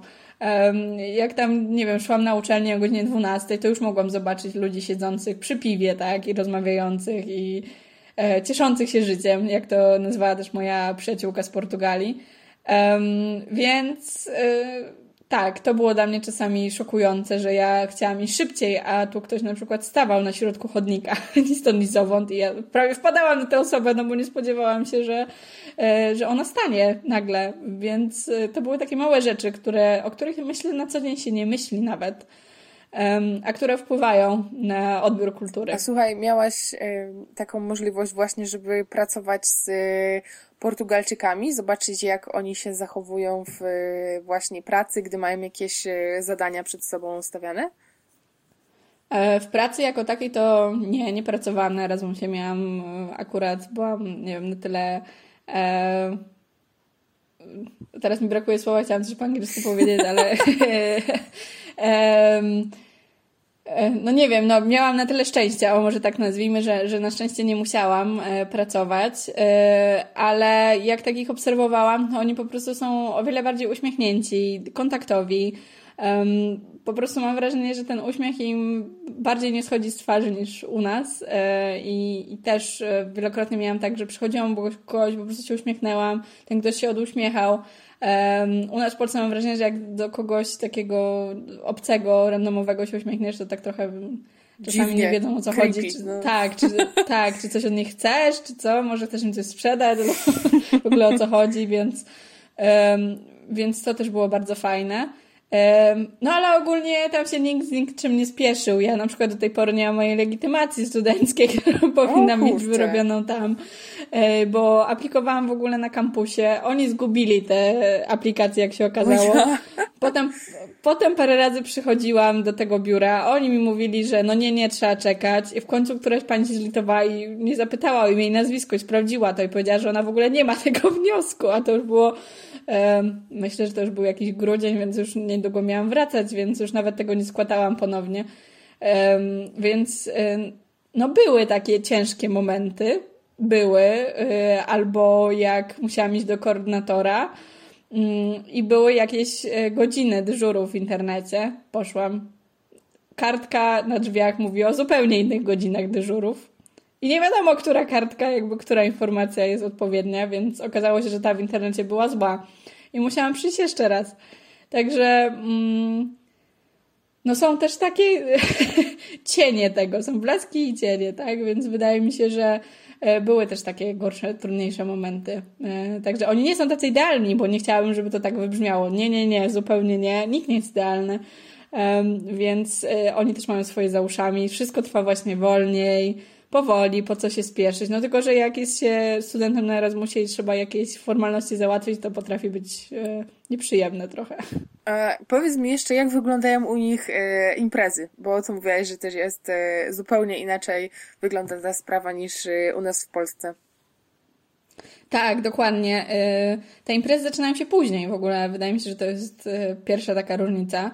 Jak tam, nie wiem, szłam na uczelnię o godzinie 12, to już mogłam zobaczyć ludzi siedzących przy piwie, tak, i rozmawiających i e, cieszących się życiem, jak to nazwała też moja przyjaciółka z Portugalii. Więc e, tak, to było dla mnie czasami szokujące, że ja chciałam iść szybciej, a tu ktoś na przykład stawał na środku chodnika, ni stąd, ni zowąd i ja prawie wpadałam na tę osobę, no bo nie spodziewałam się, że, e, że ona stanie nagle, więc e, to były takie małe rzeczy, które, o których myślę na co dzień się nie myśli nawet, a które wpływają na odbiór kultury. A słuchaj, miałaś taką możliwość właśnie, żeby pracować z Portugalczykami, zobaczyć jak oni się zachowują w właśnie pracy, gdy mają jakieś e, zadania przed sobą stawiane? E, w pracy jako takiej to nie, nie pracowałam na Erasmusie. Miałam e, akurat, byłam, nie wiem, na tyle... E, teraz mi brakuje słowa, chciałam coś po angielsku powiedzieć, ale... e, E, no nie wiem, no miałam na tyle szczęścia, o może tak nazwijmy, że, że na szczęście nie musiałam e, pracować, e, ale jak tak ich obserwowałam, to oni po prostu są o wiele bardziej uśmiechnięci, kontaktowi. E, po prostu mam wrażenie, że ten uśmiech im bardziej nie schodzi z twarzy niż u nas e, i, i też e, wielokrotnie miałam tak, że przychodziłam kogoś, po prostu się uśmiechnęłam, ten ktoś się oduśmiechał, Um, u nas w Polsce mam wrażenie, że jak do kogoś takiego obcego, randomowego się uśmiechniesz, to tak trochę czasami Dziwnie, nie wiedzą o co creepy, chodzi. Czy, no. Tak, czy, tak, czy coś od nich chcesz, czy co, może chcesz im coś sprzedać, w ogóle o co chodzi, więc, um, więc to też było bardzo fajne. No ale ogólnie tam się nikt z niczym nie spieszył. Ja na przykład do tej pory nie mam mojej legitymacji studenckiej, którą powinna mieć wyrobioną tam, e, bo aplikowałam w ogóle na kampusie. Oni zgubili te aplikacje, jak się okazało. Potem, potem parę razy przychodziłam do tego biura, oni mi mówili, że no nie, nie, trzeba czekać. I w końcu któraś pani się zlitowała i mnie zapytała o imię i nazwisko i sprawdziła to i powiedziała, że ona w ogóle nie ma tego wniosku, a to już było Myślę, że to już był jakiś grudzień, więc już niedługo miałam wracać, więc już nawet tego nie składałam ponownie. Więc no były takie ciężkie momenty, były, y, albo jak musiałam iść do koordynatora mm, i były jakieś e, godziny dyżuru w internecie. Poszłam. Kartka na drzwiach mówi o zupełnie innych godzinach dyżurów. I nie wiadomo, która kartka, jakby która informacja jest odpowiednia, więc okazało się, że ta w internecie była zła. I musiałam przyjść jeszcze raz. Także mm, no są też takie cienie tego, są blaski i cienie, tak? Więc wydaje mi się, że e, były też takie gorsze, trudniejsze momenty. E, także oni nie są tacy idealni, bo nie chciałabym, żeby to tak wybrzmiało. Nie, nie, nie, zupełnie nie. Nikt nie jest idealny. Więc e, oni też mają swoje za uszami. Wszystko trwa właśnie wolniej powoli, po co się spieszyć. No tylko, że jak jest się studentem na Erasmusie i trzeba jakieś formalności załatwić, to potrafi być e, nieprzyjemne trochę. A powiedz mi jeszcze, jak wyglądają u nich e, imprezy, bo co mówiłaś, że też jest e, zupełnie inaczej wygląda ta sprawa niż e, u nas w Polsce. Tak, dokładnie. E, te imprezy zaczynają się później w ogóle. Wydaje mi się, że to jest e, pierwsza taka różnica.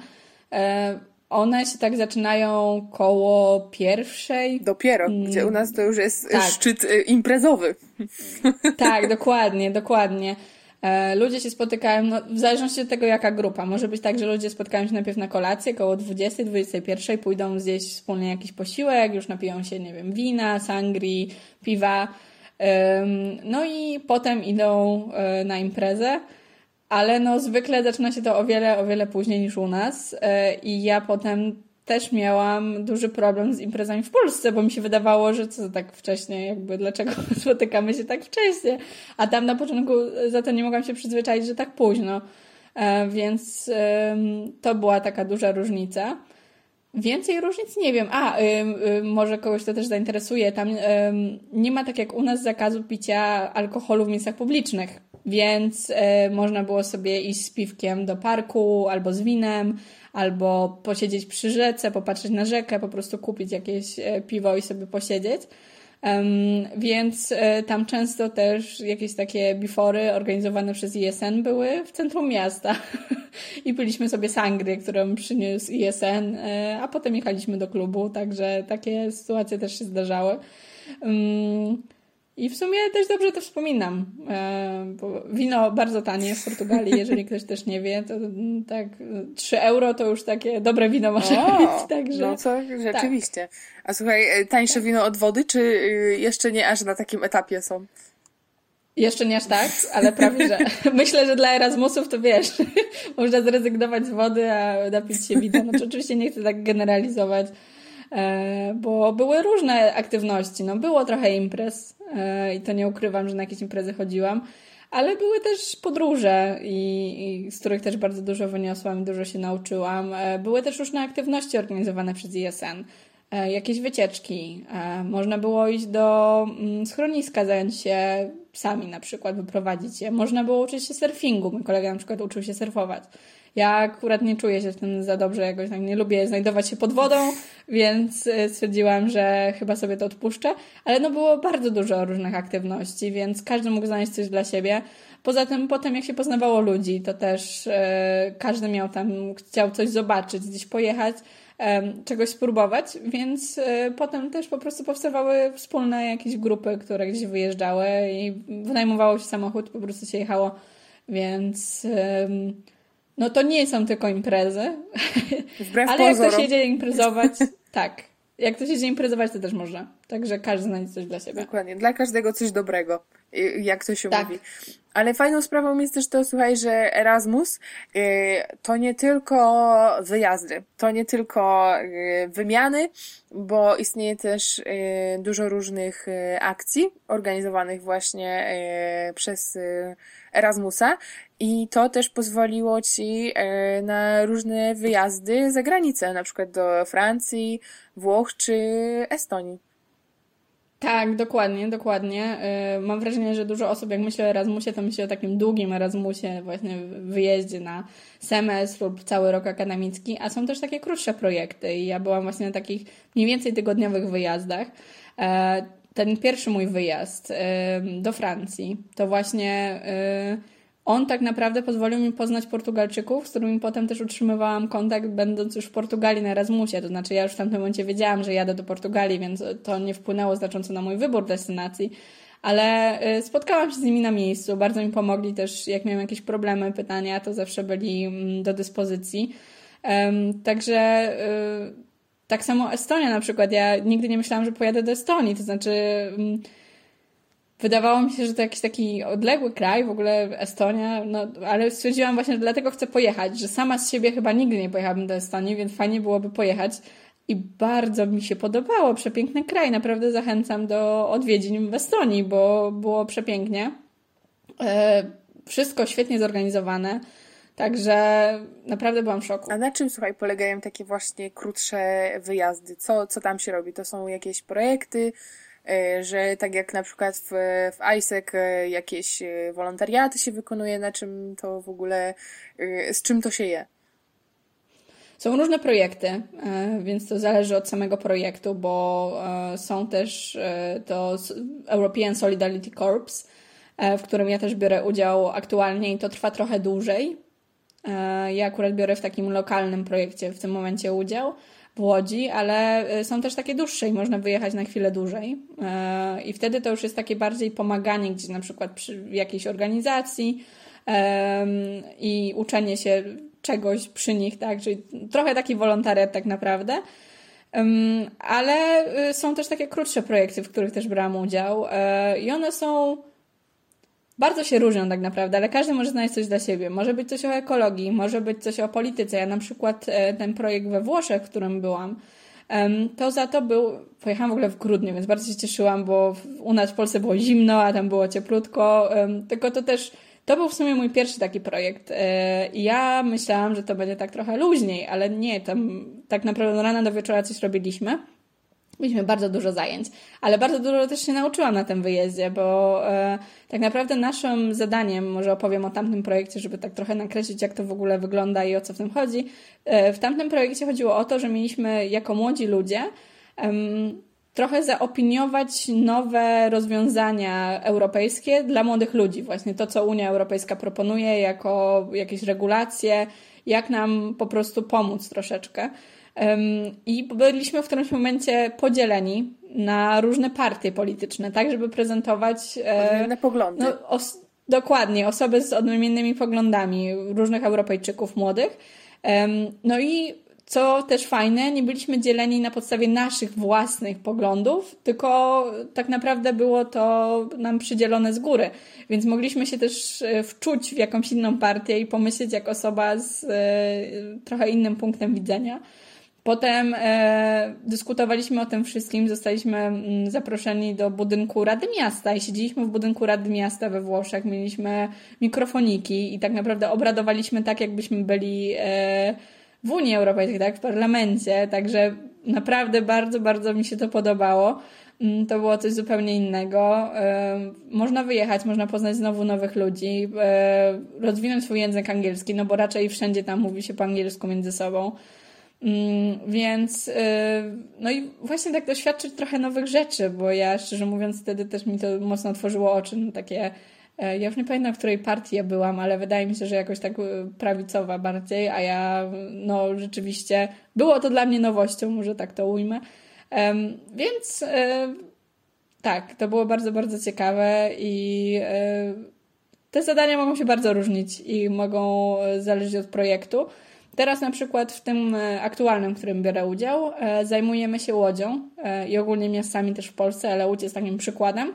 One się tak zaczynają koło pierwszej. Dopiero, mm. gdzie u nas to już jest tak. szczyt y, imprezowy. Tak, dokładnie, dokładnie. E, ludzie się spotykają, no, w zależności od tego, jaka grupa. Może być tak, że ludzie spotkają się najpierw na kolację, koło 20, 21, pójdą zjeść wspólnie jakiś posiłek, już napiją się, nie wiem, wina, sangrii, piwa. No i potem idą e, na imprezę ale no zwykle zaczyna się to o wiele, o wiele później niż u nas e, i ja potem też miałam duży problem z imprezami w Polsce, bo mi się wydawało, że co tak wcześnie, jakby dlaczego spotykamy się tak wcześnie, a tam na początku za to nie mogłam się przyzwyczaić, że tak późno, e, więc to była taka duża różnica. Więcej różnic nie wiem. A, może kogoś to też zainteresuje. Tam nie ma tak jak u nas zakazu picia alkoholu w miejscach publicznych więc e, można było sobie iść z piwkiem do parku albo z winem, albo posiedzieć przy rzece, popatrzeć na rzekę, po prostu kupić jakieś e, piwo i sobie posiedzieć. Um, więc e, tam często też jakieś takie bifory organizowane przez ISN były w centrum miasta. I piliśmy sobie sangry, którą przyniósł ISN, e, a potem jechaliśmy do klubu, także takie sytuacje też się zdarzały. Um, i w sumie też dobrze to wspominam, e, bo wino bardzo tanie w Portugalii, jeżeli ktoś też nie wie, to tak 3 euro to już takie dobre wino może o, być, także... No to rzeczywiście. Tak. A słuchaj, e, tańsze wino od wody, czy y, jeszcze nie aż na takim etapie są? Jeszcze nie aż tak, ale prawie, że myślę, że dla Erasmusów to wiesz, można zrezygnować z wody, a napić się wina. No, oczywiście nie chcę tak generalizować, bo były różne aktywności. No, było trochę imprez e, i to nie ukrywam, że na jakieś imprezy chodziłam, ale były też podróże, i, i z których też bardzo dużo wyniosłam, dużo się nauczyłam. E, były też różne aktywności organizowane przez ISN. Jakieś wycieczki. Można było iść do mm, schroniska, zająć się sami na przykład, wyprowadzić je. Można było uczyć się surfingu. Mój kolega na przykład uczył się surfować. Ja akurat nie czuję się w tym za dobrze, jakoś tak nie lubię znajdować się pod wodą, więc e, stwierdziłam, że chyba sobie to odpuszczę. Ale no było bardzo dużo różnych aktywności, więc każdy mógł znaleźć coś dla siebie. Poza tym potem jak się poznawało ludzi, to też e, każdy miał tam, chciał coś zobaczyć, gdzieś pojechać, e, czegoś spróbować, więc e, potem też po prostu powstawały wspólne jakieś grupy, które gdzieś wyjeżdżały i wynajmowało się samochód, po prostu się jechało, więc no to nie są tylko imprezy. Wbrew ale pozorom. jak ktoś jedzie imprezować, tak. Jak ktoś jedzie imprezować, to też można. Także każdy znajdzie coś dla siebie. Dokładnie. Dla każdego coś dobrego. jak to się tak. mówi. Ale fajną sprawą jest też to, słuchaj, że Erasmus y, to nie tylko wyjazdy, to nie tylko y, wymiany, bo istnieje też y, dużo różnych akcji organizowanych właśnie przez Erasmusa i to też pozwoliło ci na różne wyjazdy za granicę, na przykład do Francji, Włoch czy Estonii. Tak, dokładnie, dokładnie. Y, mam wrażenie, że dużo osób, jak myśli o Erasmusie, to myśli o takim długim Erasmusie, właśnie wyjeździe na semestr lub cały rok akademicki, a są też takie krótsze projekty i ja byłam właśnie na takich mniej więcej tygodniowych wyjazdach. E, ten pierwszy mój wyjazd do Francji to właśnie on tak naprawdę pozwolił mi poznać Portugalczyków, z którymi potem też utrzymywałam kontakt, będąc już w Portugalii na Erasmusie. To znaczy, ja już w tamtym momencie wiedziałam, że jadę do Portugalii, więc to nie wpłynęło znacząco na mój wybór destynacji. Ale y, spotkałam się z nimi na miejscu, bardzo mi pomogli też, jak miałem jakieś problemy, pytania, to zawsze byli mm, do dyspozycji. Także y, tak samo Estonia na przykład. Ja nigdy nie myślałam, że pojadę do Estonii, to znaczy mm, Wydawało mi się, że to jakiś taki odległy kraj, w ogóle Estonia, no, ale stwierdziłam właśnie, że dlatego chcę pojechać, że sama z siebie chyba nigdy nie pojechałabym do Estonii, więc fajnie byłoby pojechać. I bardzo mi się podobało, przepiękny kraj, naprawdę zachęcam do odwiedzin w Estonii, bo było przepięknie. E, wszystko świetnie zorganizowane, także naprawdę byłam w szoku. A na czym, słuchaj, polegają takie właśnie krótsze wyjazdy? Co, co tam się robi? To są jakieś projekty, E, że tak jak na przykład w, w ISEC e, jakieś e, wolontariaty się wykonuje, na czym to w ogóle, z czym to się je? Są różne projekty, więc to zależy od samego projektu, bo są też to European Solidarity Corps, w którym ja też biorę udział aktualnie i to trwa trochę dłużej. Ja akurat biorę w takim lokalnym projekcie w tym momencie udział w Łodzi, ale y, są też takie dłuższe i można wyjechać na chwilę dłużej. Y, I wtedy to już jest takie bardziej pomaganie gdzieś na przykład przy jakiejś organizacji i uczenie się czegoś przy nich, tak? Czyli trochę taki wolontariat tak naprawdę. Ale są też takie krótsze projekty, w których też brałam udział i one są bardzo się różnią tak naprawdę, ale każdy może znaleźć coś dla siebie. Może być coś o ekologii, może być coś o polityce. Ja na przykład e, ten projekt we Włoszech, w którym byłam, to za to był, pojechałam w ogóle w grudniu, więc bardzo się cieszyłam, bo u nas w Polsce było zimno, a tam było cieplutko, tylko to też, to był w sumie mój pierwszy taki projekt e, i ja myślałam, że to będzie tak trochę luźniej, ale nie, tam tak naprawdę od rana do wieczora coś robiliśmy. Mieliśmy bardzo dużo zajęć, ale bardzo dużo też się nauczyłam na tym wyjeździe, bo e, tak naprawdę naszym zadaniem, może opowiem o tamtym projekcie, żeby tak trochę nakreślić, jak to w ogóle wygląda i o co w tym chodzi. E, w tamtym projekcie chodziło o to, że mieliśmy jako młodzi ludzie trochę zaopiniować nowe rozwiązania europejskie dla młodych ludzi. Właśnie to, co Unia Europejska proponuje jako jakieś regulacje, jak nam po prostu pomóc troszeczkę. I byliśmy w którymś momencie podzieleni na różne partie polityczne, tak, żeby prezentować. E, Odmienne poglądy. No, os dokładnie, osoby z odmiennymi poglądami, różnych Europejczyków młodych. No i co też fajne, nie byliśmy dzieleni na podstawie naszych własnych poglądów, tylko tak naprawdę było to nam przydzielone z góry. Więc mogliśmy się też e, wczuć w jakąś inną partię i pomyśleć jak osoba z e, trochę innym punktem widzenia. Potem e, dyskutowaliśmy o tym wszystkim, zostaliśmy mm, zaproszeni do budynku Rady Miasta i siedzieliśmy w budynku Rady Miasta we Włoszech, mieliśmy mikrofoniki i tak naprawdę obradowaliśmy tak, jakbyśmy byli e, w Unii Europejskiej, tak, w parlamencie, także naprawdę bardzo, bardzo mi się to podobało. Mm, to było coś zupełnie innego. E, można wyjechać, można poznać znowu nowych ludzi, e, rozwinąć swój język angielski, no bo raczej wszędzie tam mówi się po angielsku między sobą. Mm, więc y, no i właśnie tak doświadczyć trochę nowych rzeczy, bo ja szczerze mówiąc wtedy też mi to mocno otworzyło oczy na takie e, ja już nie pamiętam, w której partii ja byłam, ale wydaje mi się, że jakoś tak y, prawicowa bardziej, a ja no rzeczywiście było to dla mnie nowością, może tak to ujmę. Więc e, tak, to było bardzo, bardzo ciekawe i e, te zadania mogą się bardzo różnić i mogą zależeć od projektu. Teraz na przykład w tym e, aktualnym, w którym biorę udział, e, zajmujemy się Łodzią e, i ogólnie miastami też w Polsce, ale Łódź jest takim przykładem.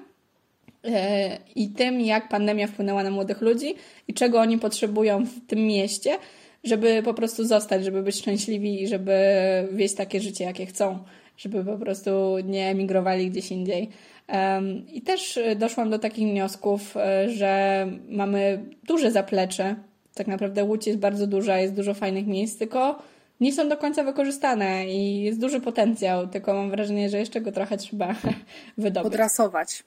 i tym, jak pandemia wpłynęła na młodych ludzi i czego oni potrzebują w tym mieście, żeby po prostu zostać, żeby być szczęśliwi i żeby wieść takie życie, jakie chcą, żeby po prostu nie emigrowali gdzieś indziej. I też doszłam do takich wniosków, że mamy duże zaplecze. Tak naprawdę Łódź jest bardzo duża, jest dużo fajnych miejsc, tylko nie są do końca wykorzystane i jest duży potencjał, tylko mam wrażenie, że jeszcze go trochę trzeba wydobyć. Podrasować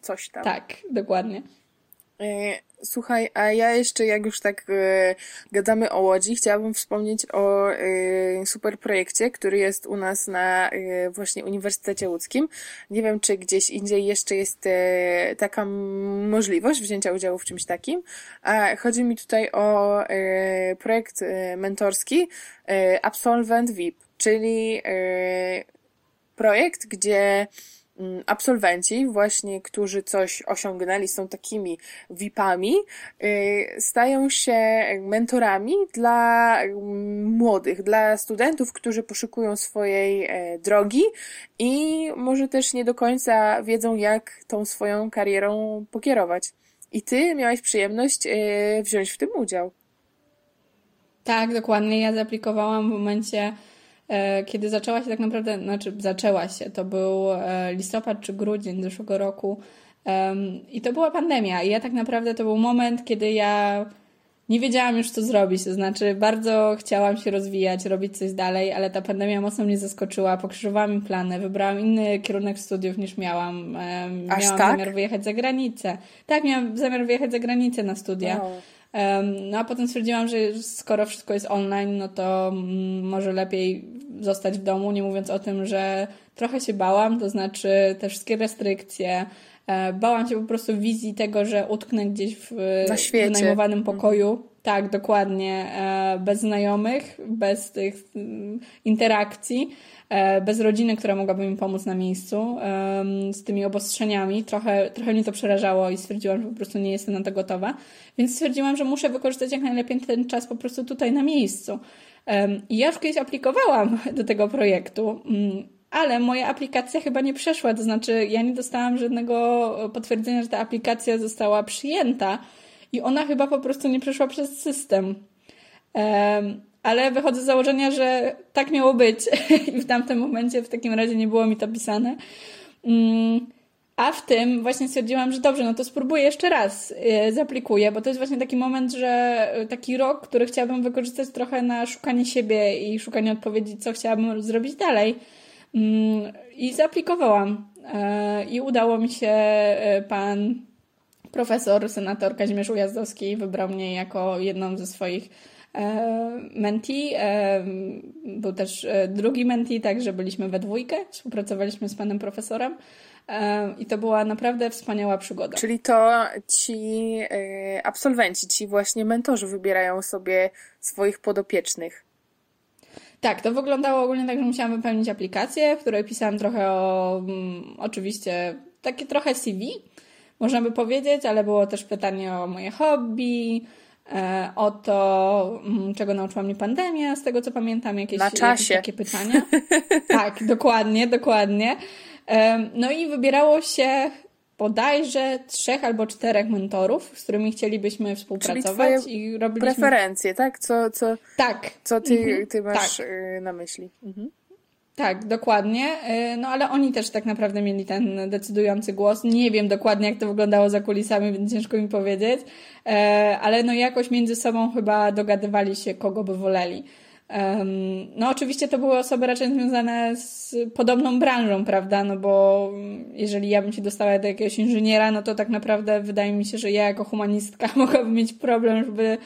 coś tam. Tak, dokładnie. Słuchaj, a ja jeszcze, jak już tak e, gadamy o Łodzi, chciałabym wspomnieć o e, super projekcie, który jest u nas na e, właśnie Uniwersytecie Łódzkim. Nie wiem, czy gdzieś indziej jeszcze jest e, taka możliwość wzięcia udziału w czymś takim. A chodzi mi tutaj o e, projekt mentorski Absolvent VIP, czyli projekt, gdzie Mm, absolwenci, właśnie, którzy coś osiągnęli, są takimi VIP-ami, y, stają się mentorami dla mm, młodych, dla studentów, którzy poszukują swojej e, drogi i może też nie do końca wiedzą, jak tą swoją karierą pokierować. I ty miałeś przyjemność e, wziąć w tym udział. Tak, dokładnie. Ja zaaplikowałam w momencie, kiedy zaczęła się tak naprawdę, znaczy zaczęła się, to był e, listopad czy grudzień zeszłego roku i to była pandemia i ja tak naprawdę to był moment, kiedy ja nie wiedziałam już co zrobić, to znaczy bardzo chciałam się rozwijać, robić coś dalej, ale ta pandemia mocno mnie zaskoczyła, pokrzyżowała mi plany, wybrałam inny kierunek studiów niż miałam. Aż miałam tak? zamiar wyjechać za granicę. Tak, miałam zamiar wyjechać za granicę na studia. Wow. No a potem stwierdziłam, że skoro wszystko jest online, no to mm, może lepiej zostać w domu, nie mówiąc o tym, że trochę się bałam, to znaczy te wszystkie restrykcje. E, bałam się po prostu wizji tego, że utknę gdzieś w wynajmowanym mhm. pokoju. Tak, dokładnie. E, bez znajomych, bez tych mm, interakcji. E, bez rodziny, która mogłaby mi pomóc na miejscu, z tymi obostrzeniami. Trochę, trochę mnie to przerażało i stwierdziłam, że po prostu nie jestem na to gotowa. Więc stwierdziłam, że muszę wykorzystać jak najlepiej ten czas po prostu tutaj na miejscu. I ja już kiedyś aplikowałam do tego projektu, mm, ale moja aplikacja chyba nie przeszła, to znaczy ja nie dostałam żadnego potwierdzenia, że ta aplikacja została przyjęta i ona chyba po prostu nie przeszła przez system ale wychodzę z założenia, że tak miało być i w tamtym momencie w takim razie nie było mi to pisane. Mm, a w tym właśnie stwierdziłam, że dobrze, no to spróbuję jeszcze raz, y, zaplikuję, bo to jest właśnie taki moment, że y, taki rok, który chciałabym wykorzystać trochę na szukanie siebie i szukanie odpowiedzi, co chciałabym zrobić dalej. Mm, I zaaplikowałam. Y, I udało mi się pan profesor, senator Kazimierz Ujazdowski wybrał mnie jako jedną ze swoich E, menti. E, był też e, drugi menti, także byliśmy we dwójkę, współpracowaliśmy z panem profesorem. I to była naprawdę wspaniała przygoda. Czyli to ci absolwenci, ci właśnie mentorzy wybierają sobie swoich podopiecznych. Tak, to wyglądało ogólnie tak, że musiałam wypełnić aplikację, w której pisałam trochę o, mm, oczywiście, takie trochę CV, można by powiedzieć, ale było też pytanie o moje hobby, E, o to, mm, czego nauczyła mnie pandemia, z tego co pamiętam, jakieś, Na czasie. jakieś takie pytania. tak, dokładnie, dokładnie. E, no i wybierało się bodajże trzech albo czterech mentorów, z którymi chcielibyśmy współpracować i robiliśmy... preferencje, tak? Co, co, tak. Co ty, mhm. ty masz tak. Y, na myśli? Mhm. Tak, dokładnie. Y, no ale oni też tak naprawdę mieli ten decydujący głos. Nie wiem dokładnie, jak to wyglądało za kulisami, więc ciężko mi powiedzieć. E, ale no jakoś między sobą chyba dogadywali się, kogo by woleli. No oczywiście to były osoby raczej związane z podobną branżą, prawda? No bo jeżeli ja bym się dostała do jakiegoś inżyniera, no to tak naprawdę wydaje mi się, że ja jako humanistka mogłabym mieć problem, żeby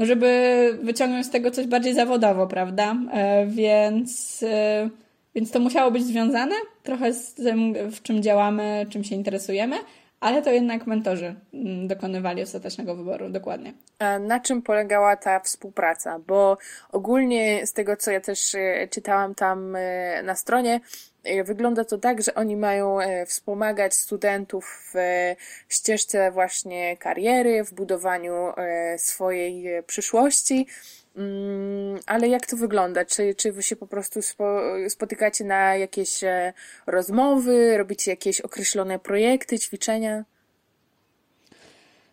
żeby wyciągnąć z tego coś bardziej zawodowo, prawda? E, więc, e, więc to musiało być związane trochę z tym, w czym działamy, czym się interesujemy, ale to jednak mentorzy mm, dokonywali ostatecznego wyboru, dokładnie. A na czym polegała ta współpraca? Bo ogólnie z tego, co ja też e, czytałam tam na stronie, E, wygląda to tak, że oni mają e, wspomagać studentów w e, ścieżce właśnie kariery, w budowaniu swojej przyszłości ale jak to wygląda? Czy, czy wy się po prostu spo, spotykacie na jakieś e, rozmowy, robicie jakieś określone projekty, ćwiczenia?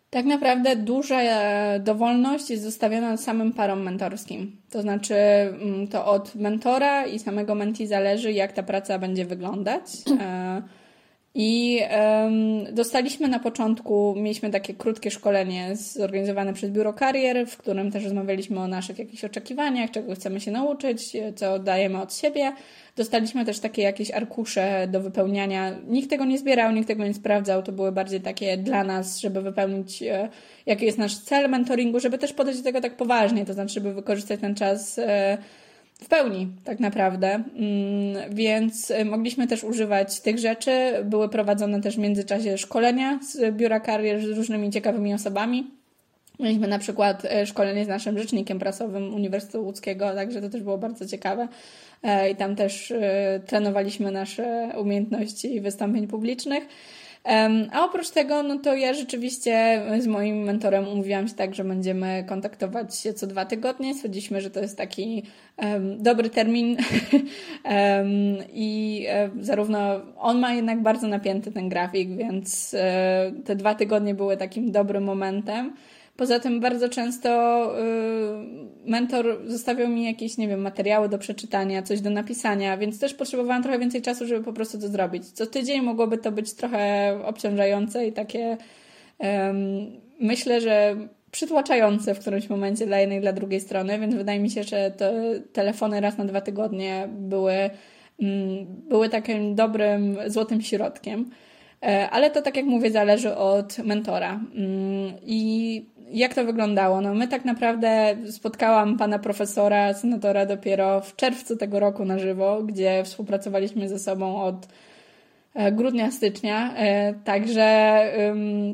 Tak naprawdę duża e, dowolność jest zostawiona samym parom mentorskim. To znaczy, mm, to od mentora i samego menti zależy, jak ta praca będzie wyglądać. I um, dostaliśmy na początku, mieliśmy takie krótkie szkolenie zorganizowane przez Biuro Karier, w którym też rozmawialiśmy o naszych jakichś oczekiwaniach, czego chcemy się nauczyć, co dajemy od siebie. Dostaliśmy też takie jakieś arkusze do wypełniania. Nikt tego nie zbierał, nikt tego nie sprawdzał. To były bardziej takie dla nas, żeby wypełnić, e, jaki jest nasz cel mentoringu, żeby też podejść do tego tak poważnie, to znaczy, żeby wykorzystać ten czas e, w pełni, tak naprawdę. Mm, więc e, mogliśmy też używać tych rzeczy. Były prowadzone też w międzyczasie szkolenia z biura karier z różnymi ciekawymi osobami. Mieliśmy na przykład szkolenie z naszym rzecznikiem prasowym Uniwersytetu Łódzkiego, także to też było bardzo ciekawe. E, i tam też e, trenowaliśmy nasze umiejętności wystąpień publicznych. A oprócz tego, no to ja rzeczywiście z moim mentorem umówiłam się tak, że będziemy kontaktować się co dwa tygodnie. Stwierdziliśmy, że to jest taki um, dobry termin um, i um, zarówno on ma jednak bardzo napięty ten grafik, więc um, te dwa tygodnie były takim dobrym momentem. Poza tym bardzo często y, mentor zostawiał mi jakieś, nie wiem, materiały do przeczytania, coś do napisania, więc też potrzebowałam trochę więcej czasu, żeby po prostu to zrobić. Co tydzień mogłoby to być trochę obciążające i takie myślę, że przytłaczające w którymś momencie dla jednej i dla drugiej strony, więc wydaje mi się, że te telefony raz na dwa tygodnie były, mm, były takim dobrym, złotym środkiem. E, ale to, tak jak mówię, zależy od mentora. Mm, I jak to wyglądało? No my tak naprawdę spotkałam pana profesora, senatora dopiero w czerwcu tego roku na żywo, gdzie współpracowaliśmy ze sobą od e, grudnia, stycznia. E, także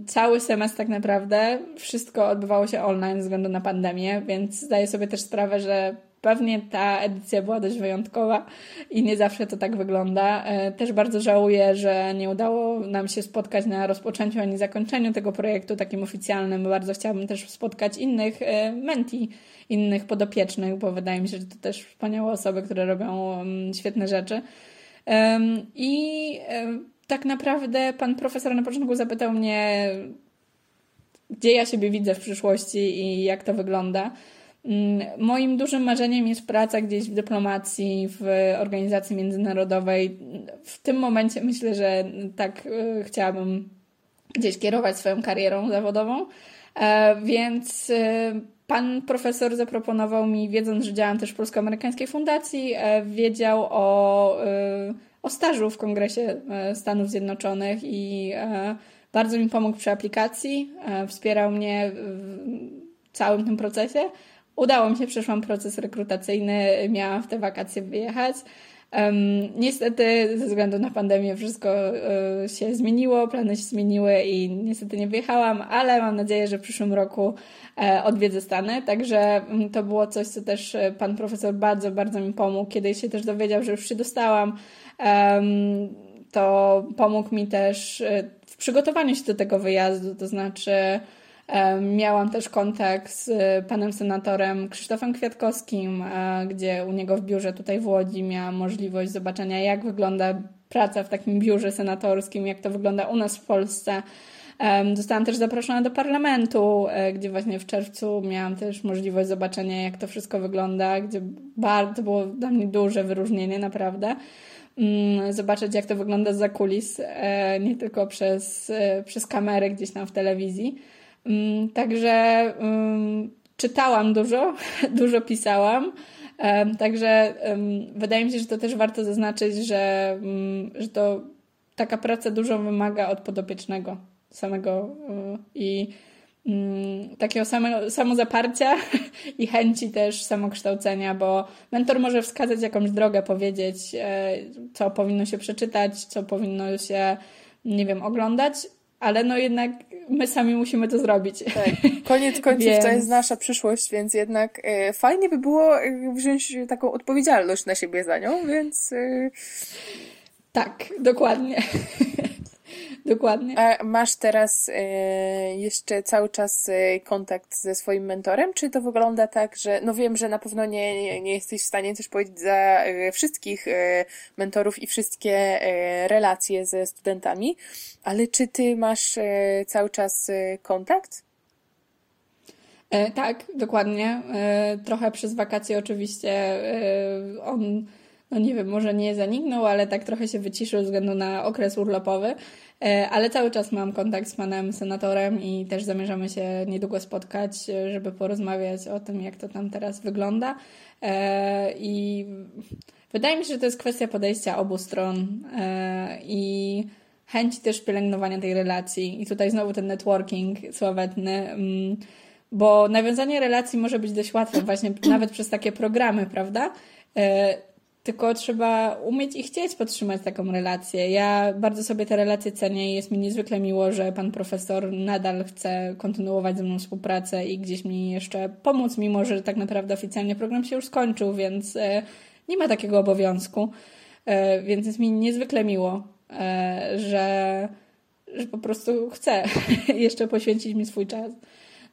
cały semestr tak naprawdę wszystko odbywało się online ze względu na pandemię, więc zdaję sobie też sprawę, że Pewnie ta edycja była dość wyjątkowa i nie zawsze to tak wygląda. E, też bardzo żałuję, że nie udało nam się spotkać na rozpoczęciu ani zakończeniu tego projektu takim oficjalnym. Bardzo chciałabym też spotkać innych e, menti, innych podopiecznych, bo wydaje mi się, że to też wspaniałe osoby, które robią mm, świetne rzeczy. I e, tak naprawdę pan profesor na początku zapytał mnie, gdzie ja siebie widzę w przyszłości i jak to wygląda. Mm, moim dużym marzeniem jest praca gdzieś w dyplomacji, w organizacji międzynarodowej. W tym momencie myślę, że tak e, chciałabym gdzieś kierować swoją karierą zawodową. E, więc e, pan profesor zaproponował mi, wiedząc, że działam też w Polsko-Amerykańskiej Fundacji, wiedział o, o stażu w Kongresie Stanów Zjednoczonych i bardzo mi pomógł przy aplikacji, wspierał mnie w całym tym procesie. Udało mi się, przeszłam proces rekrutacyjny, miałam w te wakacje wyjechać. Um, niestety, ze względu na pandemię, wszystko y, się zmieniło, plany się zmieniły i niestety nie wyjechałam, ale mam nadzieję, że w przyszłym roku e, odwiedzę Stany. Także um, to było coś, co też e, pan profesor bardzo, bardzo mi pomógł. Kiedy się też dowiedział, że już się dostałam, to pomógł mi też w przygotowaniu się do tego wyjazdu, to znaczy Miałam też kontakt z e, panem senatorem Krzysztofem Kwiatkowskim, e, gdzie u niego w biurze tutaj w Łodzi miałam możliwość zobaczenia, jak wygląda praca w takim biurze senatorskim, jak to wygląda u nas w Polsce. Zostałam też zaproszona do parlamentu, e, gdzie właśnie w czerwcu miałam też możliwość zobaczenia, jak to wszystko wygląda, gdzie bardzo było dla mnie duże wyróżnienie, naprawdę. Mm, zobaczyć, jak to wygląda za kulis, nie tylko przez, przez kamerę gdzieś tam w telewizji. Mm, także um, czytałam dużo, dużo pisałam. Także wydaje mi się, że to też warto zaznaczyć, że, że to taka praca dużo wymaga od podopiecznego samego i takiego samego, samozaparcia i chęci też samokształcenia, bo mentor może wskazać jakąś drogę, powiedzieć, e, co powinno się przeczytać, co powinno się, nie wiem, oglądać, ale no jednak my sami musimy to zrobić. Tak. Koniec końców więc... to jest nasza przyszłość, więc jednak e, fajnie by było e, wziąć taką odpowiedzialność na siebie za nią, więc... E... Tak, dokładnie. Dokładnie. A masz teraz e, jeszcze cały czas e, kontakt ze swoim mentorem, czy to wygląda tak, że no wiem, że na pewno nie, nie jesteś w stanie coś powiedzieć za e, wszystkich mentorów i wszystkie relacje ze studentami, ale czy ty masz cały czas kontakt? tak, dokładnie. trochę przez wakacje oczywiście on no nie wiem, może nie zaniknął, ale tak trochę się wyciszył ze względu na okres urlopowy. E, ale cały czas mam kontakt z panem senatorem i też zamierzamy się niedługo spotkać, żeby porozmawiać o tym, jak to tam teraz wygląda. E, I wydaje mi się, że to jest kwestia podejścia obu stron e, i chęci też pielęgnowania tej relacji. I tutaj znowu ten networking sławetny mm, bo nawiązanie relacji może być dość łatwe właśnie nawet przez takie programy, prawda? Tylko trzeba umieć i chcieć podtrzymać taką relację. Ja bardzo sobie te relacje cenię i jest mi niezwykle miło, że pan profesor nadal chce kontynuować ze mną współpracę i gdzieś mi jeszcze pomóc, mimo że tak naprawdę oficjalnie program się już skończył, więc e, nie ma takiego obowiązku. E, więc jest mi niezwykle miło, e, że, że po prostu chce jeszcze poświęcić mi swój czas.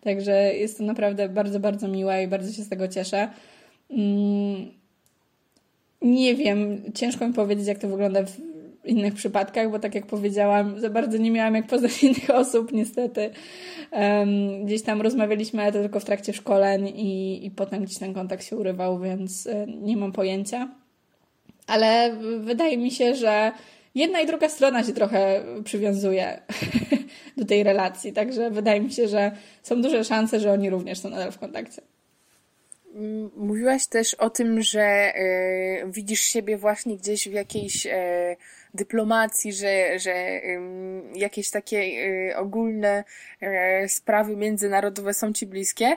Także jest to naprawdę bardzo, bardzo miłe i bardzo się z tego cieszę. Nie wiem, ciężko mi powiedzieć, jak to wygląda w innych przypadkach, bo tak jak powiedziałam, za bardzo nie miałam jak poznać innych osób, niestety. Um, gdzieś tam rozmawialiśmy, ale to tylko w trakcie szkoleń i, i potem gdzieś ten kontakt się urywał, więc e, nie mam pojęcia. Ale wydaje mi się, że jedna i druga strona się trochę przywiązuje do tej relacji, także wydaje mi się, że są duże szanse, że oni również są nadal w kontakcie. Mówiłaś też o tym, że e, widzisz siebie właśnie gdzieś w jakiejś e, dyplomacji, że, że jakieś takie e, ogólne sprawy międzynarodowe są ci bliskie.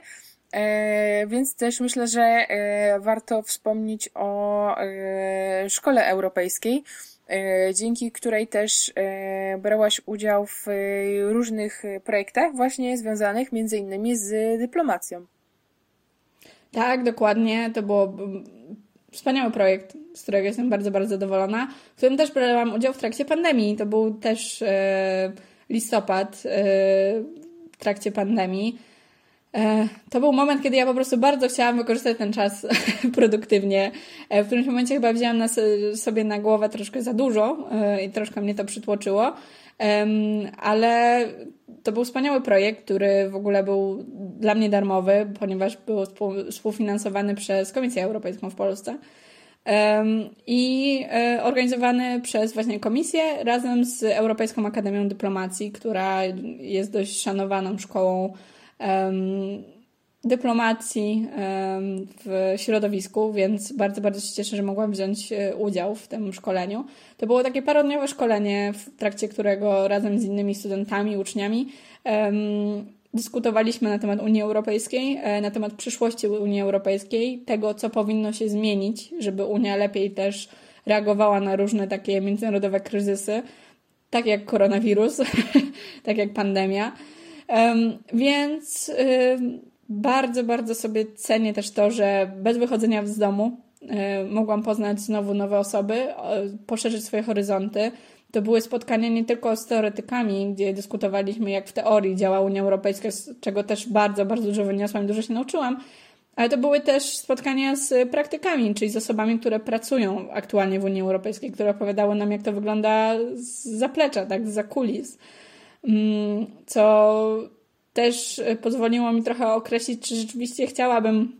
Więc też myślę, że warto wspomnieć o szkole europejskiej, dzięki której też brałaś udział w różnych projektach właśnie związanych między innymi z dyplomacją. Tak, dokładnie. To było wspaniały projekt, z którego jestem bardzo, bardzo zadowolona, w którym też brałam udział w trakcie pandemii. To był też e, listopad e, w trakcie pandemii. E, to był moment, kiedy ja po prostu bardzo chciałam wykorzystać ten czas produktywnie. E, w którymś momencie chyba wzięłam na sobie na głowę troszkę za dużo e, i troszkę mnie to przytłoczyło. Ale to był wspaniały projekt, który w ogóle był dla mnie darmowy, ponieważ był współfinansowany przez Komisję Europejską w Polsce. I e, organizowany przez właśnie Komisję razem z Europejską Akademią Dyplomacji, która jest dość szanowaną szkołą dyplomacji w środowisku, więc bardzo, bardzo się cieszę, że mogłam wziąć e, udział w tym szkoleniu. To było takie parodniowe szkolenie, w trakcie którego razem z innymi studentami, uczniami dyskutowaliśmy na temat Unii Europejskiej, e, na temat przyszłości Unii Europejskiej, tego, co powinno się zmienić, żeby Unia lepiej też reagowała na różne takie międzynarodowe kryzysy, tak jak koronawirus, tak jak pandemia. Więc bardzo, bardzo sobie cenię też to, że bez wychodzenia z domu e, mogłam poznać znowu nowe osoby, poszerzyć swoje horyzonty. To były spotkania nie tylko z teoretykami, gdzie dyskutowaliśmy, jak w teorii działa Unia Europejska, z czego też bardzo, bardzo dużo wyniosłam, dużo się nauczyłam, ale to były też spotkania z praktykami, czyli z osobami, które pracują aktualnie w Unii Europejskiej, które opowiadały nam, jak to wygląda z zaplecza, tak, z kulis. Mm, co też e, pozwoliło mi trochę określić, czy rzeczywiście chciałabym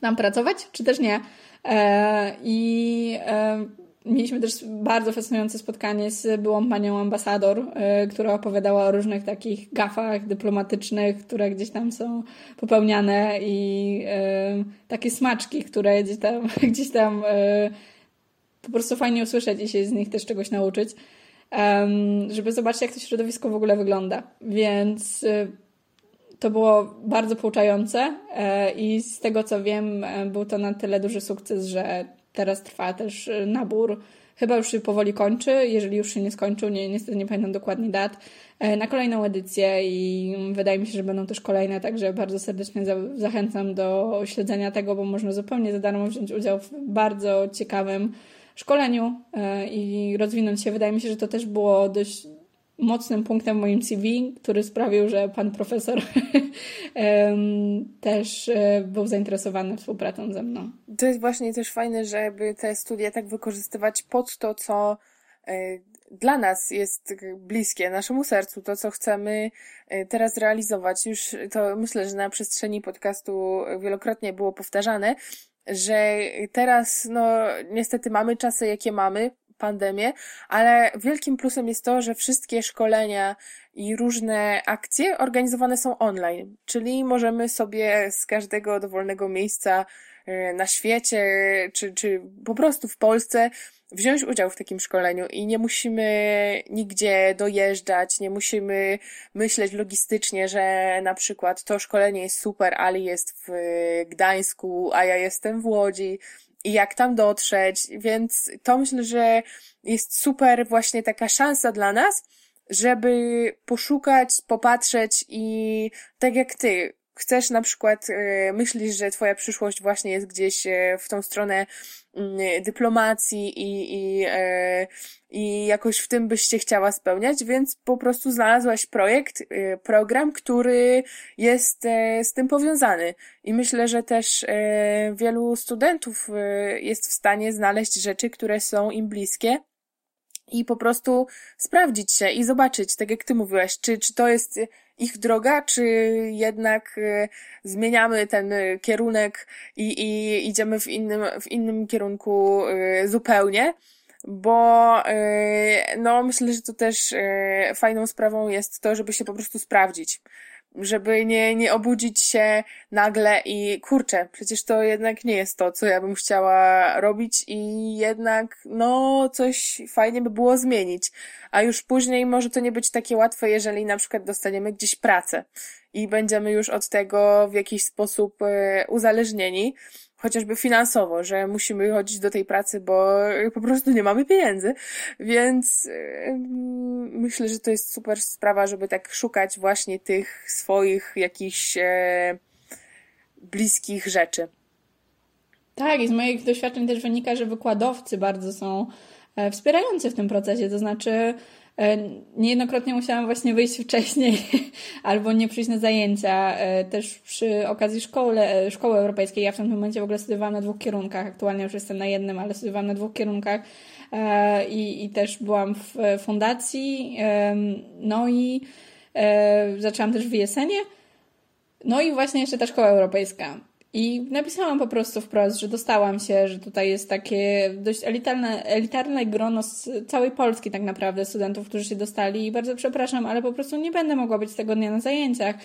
tam pracować, czy też nie. E, I e, mieliśmy też bardzo fascynujące spotkanie z byłą panią ambasador, która opowiadała o różnych takich gafach dyplomatycznych, które gdzieś tam są popełniane i takie smaczki, które gdzieś tam, gdzieś tam po prostu fajnie usłyszeć i się z nich też czegoś nauczyć, żeby zobaczyć, jak to środowisko w ogóle wygląda. Więc to było bardzo pouczające e, i z tego co wiem, e, był to na tyle duży sukces, że teraz trwa też e, nabór. Chyba już się powoli kończy, jeżeli już się nie skończył, nie, niestety nie pamiętam dokładnie dat, na kolejną edycję i wydaje mi się, że będą też kolejne, także bardzo serdecznie za, zachęcam do śledzenia tego, bo można zupełnie za darmo wziąć udział w bardzo ciekawym szkoleniu i rozwinąć się. Wydaje mi się, że to też było dość mocnym punktem moim CV, który sprawił, że pan profesor też e, był zainteresowany współpracą ze mną. To jest właśnie też fajne, żeby te studia tak wykorzystywać pod to, co e, dla nas jest bliskie, naszemu sercu, to co chcemy e, teraz realizować. Już to myślę, że na przestrzeni podcastu wielokrotnie było powtarzane, że teraz, no, niestety mamy czasy, jakie mamy, pandemię, ale wielkim plusem jest to, że wszystkie szkolenia i różne akcje organizowane są online, czyli możemy sobie z każdego dowolnego miejsca e, na świecie, czy, czy po prostu w Polsce wziąć udział w takim szkoleniu i nie musimy nigdzie dojeżdżać, nie musimy myśleć logistycznie, że na przykład to szkolenie jest super, ale jest w Gdańsku, a ja jestem w Łodzi i jak tam dotrzeć, więc to myślę, że jest super właśnie taka szansa dla nas, żeby poszukać, popatrzeć i tak jak ty, chcesz na przykład, e, myślisz, że twoja przyszłość właśnie jest gdzieś e, w tą stronę mm, dyplomacji i, i, e, i jakoś w tym byś się chciała spełniać, więc po prostu znalazłaś projekt, program, który jest z tym powiązany. I myślę, że też wielu studentów jest w stanie znaleźć rzeczy, które są im bliskie i po prostu sprawdzić się i zobaczyć, tak jak ty mówiłaś, czy, czy to jest ich droga, czy jednak y, zmieniamy ten kierunek i, i idziemy w innym, w innym kierunku y, zupełnie. Bo y, no myślę, że to też fajną sprawą jest to, żeby się po prostu sprawdzić żeby nie, nie obudzić się nagle i kurczę, przecież to jednak nie jest to, co ja bym chciała robić i jednak, no, coś fajnie by było zmienić. A już później może to nie być takie łatwe, jeżeli na przykład dostaniemy gdzieś pracę i będziemy już od tego w jakiś sposób e, uzależnieni chociażby finansowo, że musimy chodzić do tej pracy, bo po prostu nie mamy pieniędzy. Więc myślę, że to jest super sprawa, żeby tak szukać właśnie tych swoich jakichś e, bliskich rzeczy. Tak, i z moich doświadczeń też wynika, że wykładowcy bardzo są e, wspierający w tym procesie. To znaczy, niejednokrotnie musiałam właśnie wyjść wcześniej albo nie przyjść na zajęcia. E, też przy okazji szkoły, e, szkoły europejskiej, ja w tym momencie w ogóle studiowałam na dwóch kierunkach. Aktualnie już jestem na jednym, ale studiowałam na dwóch kierunkach i, i też byłam w fundacji. No i zaczęłam też w Jesenie. No i właśnie jeszcze ta szkoła europejska. I napisałam po prostu wprost, że dostałam się, że tutaj jest takie dość elitarne, elitarne grono z całej Polski tak naprawdę studentów, którzy się dostali i bardzo przepraszam, ale po prostu nie będę mogła być tego dnia na zajęciach.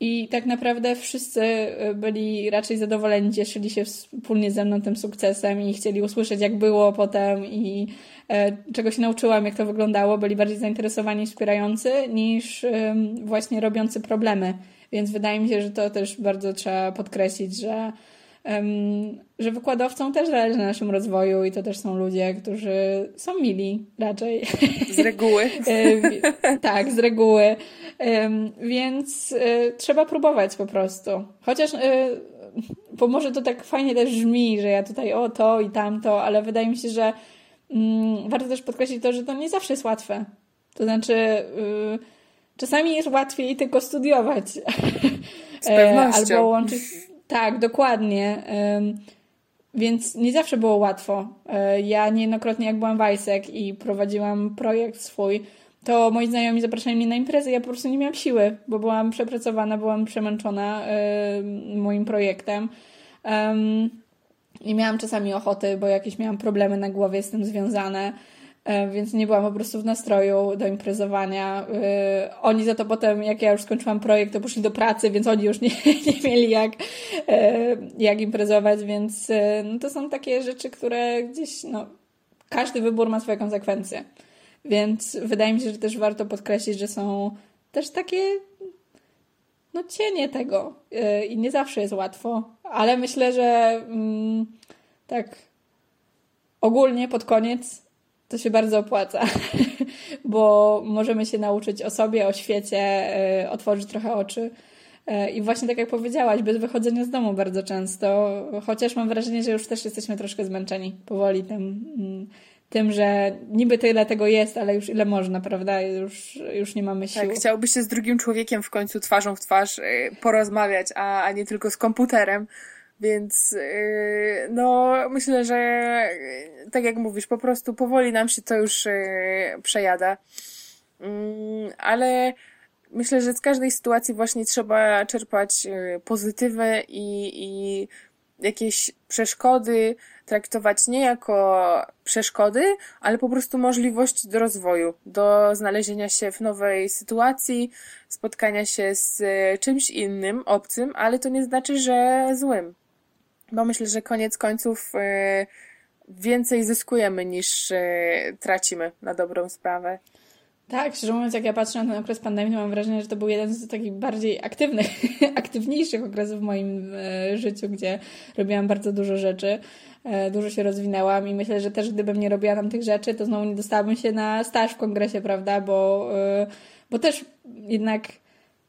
I tak naprawdę wszyscy e, byli raczej zadowoleni, cieszyli się wspólnie ze mną tym sukcesem i chcieli usłyszeć, jak było potem i e, czego się nauczyłam, jak to wyglądało. Byli bardziej zainteresowani, wspierający niż właśnie robiący problemy. Więc wydaje mi się, że to też bardzo trzeba podkreślić, że, um, że wykładowcom też zależy na naszym rozwoju i to też są ludzie, którzy są mili raczej. Z reguły. tak, z reguły. Um, więc y, trzeba próbować po prostu. Chociaż y, bo może to tak fajnie też brzmi, że ja tutaj o to i tamto, ale wydaje mi się, że mm, warto też podkreślić to, że to nie zawsze jest łatwe. To znaczy, y, Czasami jest łatwiej tylko studiować. Z pewnością. Albo łączyć. Tak, dokładnie. Więc nie zawsze było łatwo. E, ja niejednokrotnie, jak byłam w ISEC i prowadziłam projekt swój, to moi znajomi zapraszali mnie na imprezy, ja po prostu nie miałam siły, bo byłam przepracowana, byłam przemęczona moim projektem. Nie miałam czasami ochoty, bo jakieś miałam problemy na głowie z tym związane. E, więc nie byłam po prostu w nastroju do imprezowania. E, oni za to potem, jak ja już skończyłam projekt, to poszli do pracy, więc oni już nie, nie mieli jak, e, jak imprezować, więc no to są takie rzeczy, które gdzieś, no, każdy wybór ma swoje konsekwencje. Więc wydaje mi się, że też warto podkreślić, że są też takie no cienie tego i nie zawsze jest łatwo, ale myślę, że mm, tak ogólnie pod koniec to się bardzo opłaca, bo możemy się nauczyć o sobie, o świecie, e, otworzyć trochę oczy. E, I właśnie tak jak powiedziałaś, bez wychodzenia z domu bardzo często, chociaż mam wrażenie, że już też jesteśmy troszkę zmęczeni powoli tym, mm, tym, że niby tyle tego jest, ale już ile można, prawda? Już, już nie mamy sił. Tak, chciałby się z drugim człowiekiem w końcu twarzą w twarz y, porozmawiać, a, a nie tylko z komputerem. Więc y, no myślę, że y, tak jak mówisz, po prostu powoli nam się to już przejada. Mm, ale myślę, że z każdej sytuacji właśnie trzeba czerpać pozytywy i, i jakieś przeszkody traktować nie jako przeszkody, ale po prostu możliwość do rozwoju, do znalezienia się w nowej sytuacji, spotkania się z czymś innym, obcym, ale to nie znaczy, że złym. Bo myślę, że koniec końców e, więcej zyskujemy niż e, tracimy na dobrą sprawę. Tak, szczerze mówiąc, jak ja patrzę na ten okres pandemii, to mam wrażenie, że to był jeden z takich bardziej aktywnych, aktywniejszych okresów w moim e, życiu, gdzie robiłam bardzo dużo rzeczy, dużo się rozwinęłam i myślę, że też gdybym nie robiła tam tych rzeczy, to znowu nie dostałabym się na staż w kongresie, prawda, bo, bo też jednak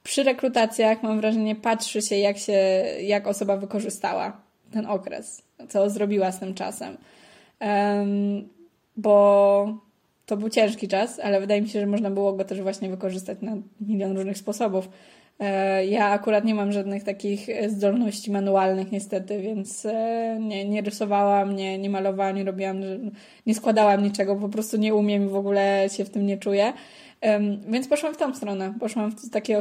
przy rekrutacjach mam wrażenie, patrzy się jak, się, jak osoba wykorzystała ten okres, co zrobiła z tym czasem. Um, bo to był ciężki czas, ale wydaje mi się, że można było go też właśnie wykorzystać na milion różnych sposobów. E, ja akurat nie mam żadnych takich zdolności manualnych niestety, więc e, nie, nie rysowałam, nie, nie malowałam, nie robiłam, nie składałam niczego, po prostu nie umiem i w ogóle się w tym nie czuję. Więc poszłam w tą stronę. Poszłam w takie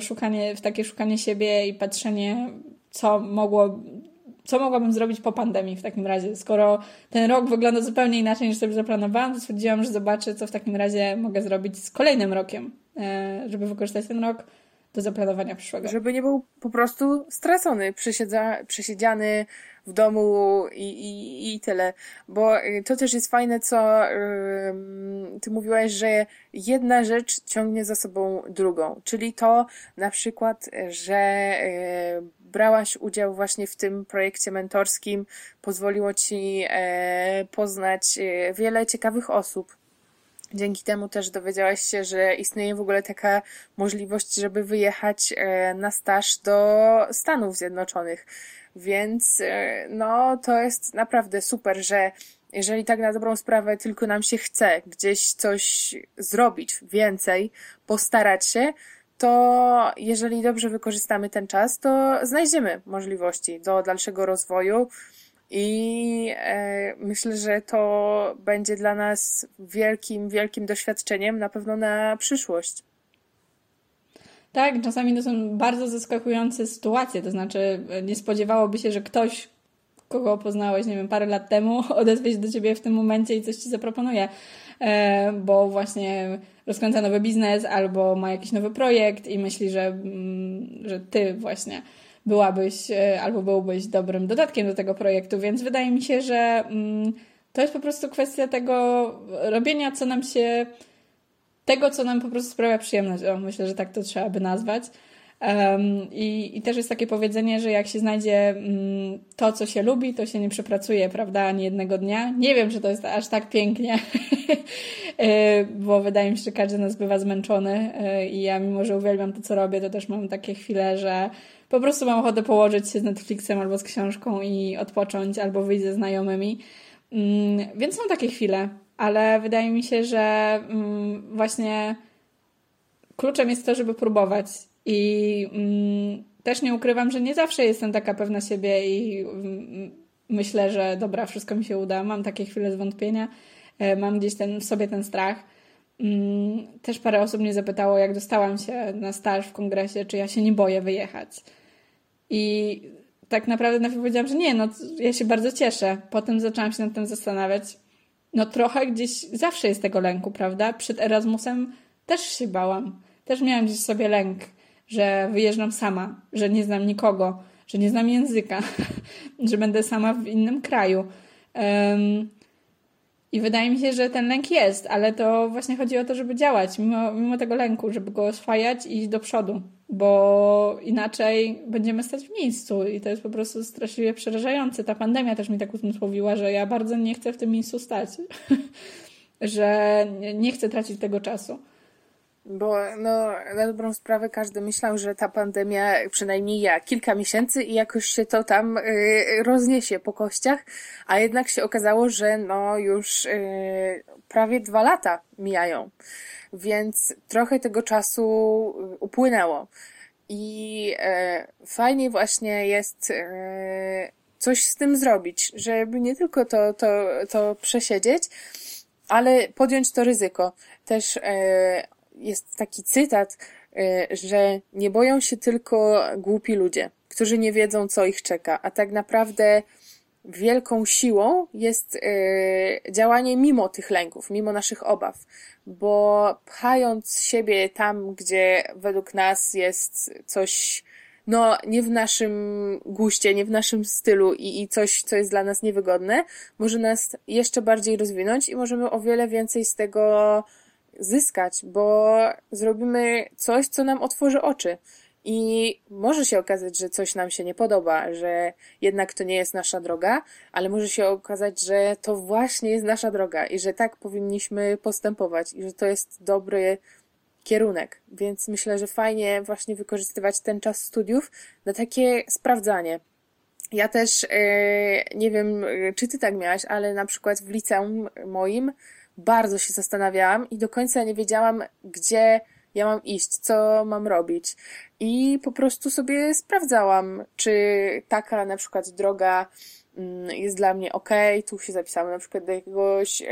w takie szukanie siebie i patrzenie, co mogło co mogłabym zrobić po pandemii w takim razie? Skoro ten rok wygląda zupełnie inaczej niż sobie zaplanowałam, to stwierdziłam, że zobaczę, co w takim razie mogę zrobić z kolejnym rokiem, e, żeby wykorzystać ten rok do zaplanowania przyszłego. Żeby nie był po prostu stracony, przesiedza, przesiedziany w domu i, i, i tyle. Bo y, to też jest fajne, co yy, ty mówiłaś, że jedna rzecz ciągnie za sobą drugą. Czyli to na przykład, że yy, brałaś udział właśnie w tym projekcie mentorskim, pozwoliło ci e, poznać e, wiele ciekawych osób. Dzięki temu też dowiedziałaś się, że istnieje w ogóle taka możliwość, żeby wyjechać e, na staż do Stanów Zjednoczonych. Więc no, to jest naprawdę super, że jeżeli tak na dobrą sprawę tylko nam się chce gdzieś coś zrobić więcej, postarać się, to jeżeli dobrze wykorzystamy ten czas, to znajdziemy możliwości do dalszego rozwoju i e, myślę, że to będzie dla nas wielkim, wielkim doświadczeniem na pewno na przyszłość. Tak, czasami to są bardzo zaskakujące sytuacje, to znaczy e, nie spodziewałoby się, że ktoś, kogo poznałeś, nie wiem, parę lat temu, odezwie się do ciebie w tym momencie i coś ci zaproponuje. E, bo właśnie rozkręca nowy biznes albo ma jakiś nowy projekt i myśli, że, mm, że ty właśnie byłabyś e, albo byłbyś dobrym dodatkiem do tego projektu, więc wydaje mi się, że mm, to jest po prostu kwestia tego robienia, co nam się, tego, co nam po prostu sprawia przyjemność. O, myślę, że tak to trzeba by nazwać. Um, i, I też jest takie powiedzenie, że jak się znajdzie um, to, co się lubi, to się nie przepracuje, prawda, ani jednego dnia. Nie wiem, czy to jest aż tak pięknie, e, bo wydaje mi się, że każdy nas bywa zmęczony e, i ja, mimo że uwielbiam to, co robię, to też mam takie chwile, że po prostu mam ochotę położyć się z Netflixem albo z książką i odpocząć, albo wyjść ze znajomymi. Um, więc są takie chwile, ale wydaje mi się, że właśnie kluczem jest to, żeby próbować i mm, też nie ukrywam, że nie zawsze jestem taka pewna siebie i mm, myślę, że dobra, wszystko mi się uda. Mam takie chwile zwątpienia, e, mam gdzieś ten, w sobie ten strach. Mm, też parę osób mnie zapytało, jak dostałam się na staż w kongresie, czy ja się nie boję wyjechać. I tak naprawdę najpierw powiedziałam, że nie, no ja się bardzo cieszę. Potem zaczęłam się nad tym zastanawiać. No trochę gdzieś zawsze jest tego lęku, prawda? Przed Erasmusem też się bałam. Też miałam gdzieś sobie lęk że wyjeżdżam sama, że nie znam nikogo, że nie znam języka, że będę sama w innym kraju. Um, I wydaje mi się, że ten lęk jest, ale to właśnie chodzi o to, żeby działać mimo, mimo tego lęku, żeby go oswajać i iść do przodu, bo inaczej będziemy stać w miejscu i to jest po prostu straszliwie przerażające. Ta pandemia też mi tak uzmysłowiła, że ja bardzo nie chcę w tym miejscu stać, że nie chcę tracić tego czasu. Bo no, na dobrą sprawę każdy myślał, że ta pandemia, przynajmniej ja, kilka miesięcy i jakoś się to tam y, rozniesie po kościach, a jednak się okazało, że no już y, prawie dwa lata mijają. Więc trochę tego czasu upłynęło. I y, fajnie właśnie jest y, coś z tym zrobić, żeby nie tylko to, to, to przesiedzieć, ale podjąć to ryzyko. Też e, jest taki cytat, e, że nie boją się tylko głupi ludzie, którzy nie wiedzą, co ich czeka, a tak naprawdę wielką siłą jest e, działanie mimo tych lęków, mimo naszych obaw, bo pchając siebie tam, gdzie według nas jest coś no, nie w naszym guście, nie w naszym stylu i, i coś, co jest dla nas niewygodne, może nas jeszcze bardziej rozwinąć i możemy o wiele więcej z tego zyskać, bo zrobimy coś, co nam otworzy oczy. I może się okazać, że coś nam się nie podoba, że jednak to nie jest nasza droga, ale może się okazać, że to właśnie jest nasza droga i że tak powinniśmy postępować i że to jest dobry kierunek. Więc myślę, że fajnie właśnie wykorzystywać ten czas studiów na takie sprawdzanie. Ja też yy, nie wiem, czy ty tak miałaś, ale na przykład w liceum moim bardzo się zastanawiałam i do końca nie wiedziałam, gdzie ja mam iść, co mam robić. I po prostu sobie sprawdzałam, czy taka na przykład droga mm, jest dla mnie ok, tu się zapisałam na przykład do jakiegoś yy,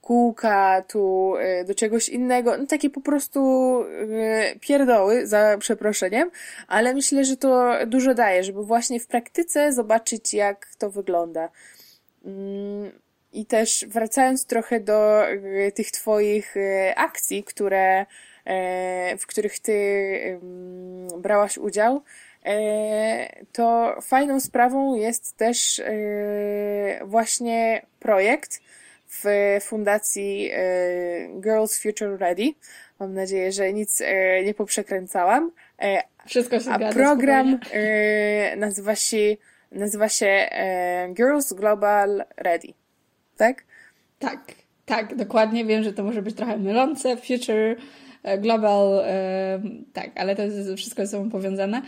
kółka, tu y, do czegoś innego, no takie po prostu y, pierdoły, za przeproszeniem, ale myślę, że to dużo daje, żeby właśnie w praktyce zobaczyć, jak to wygląda. I też wracając trochę do y, tych Twoich akcji, które, w których Ty brałaś udział, to fajną sprawą jest też właśnie projekt, w fundacji Girls Future Ready. Mam nadzieję, że nic nie poprzekręcałam. Wszystko się A program nazywa się, nazywa się Girls Global Ready. Tak? Tak, tak, dokładnie. Wiem, że to może być trochę mylące. Future Global, tak, ale to jest wszystko ze sobą powiązane.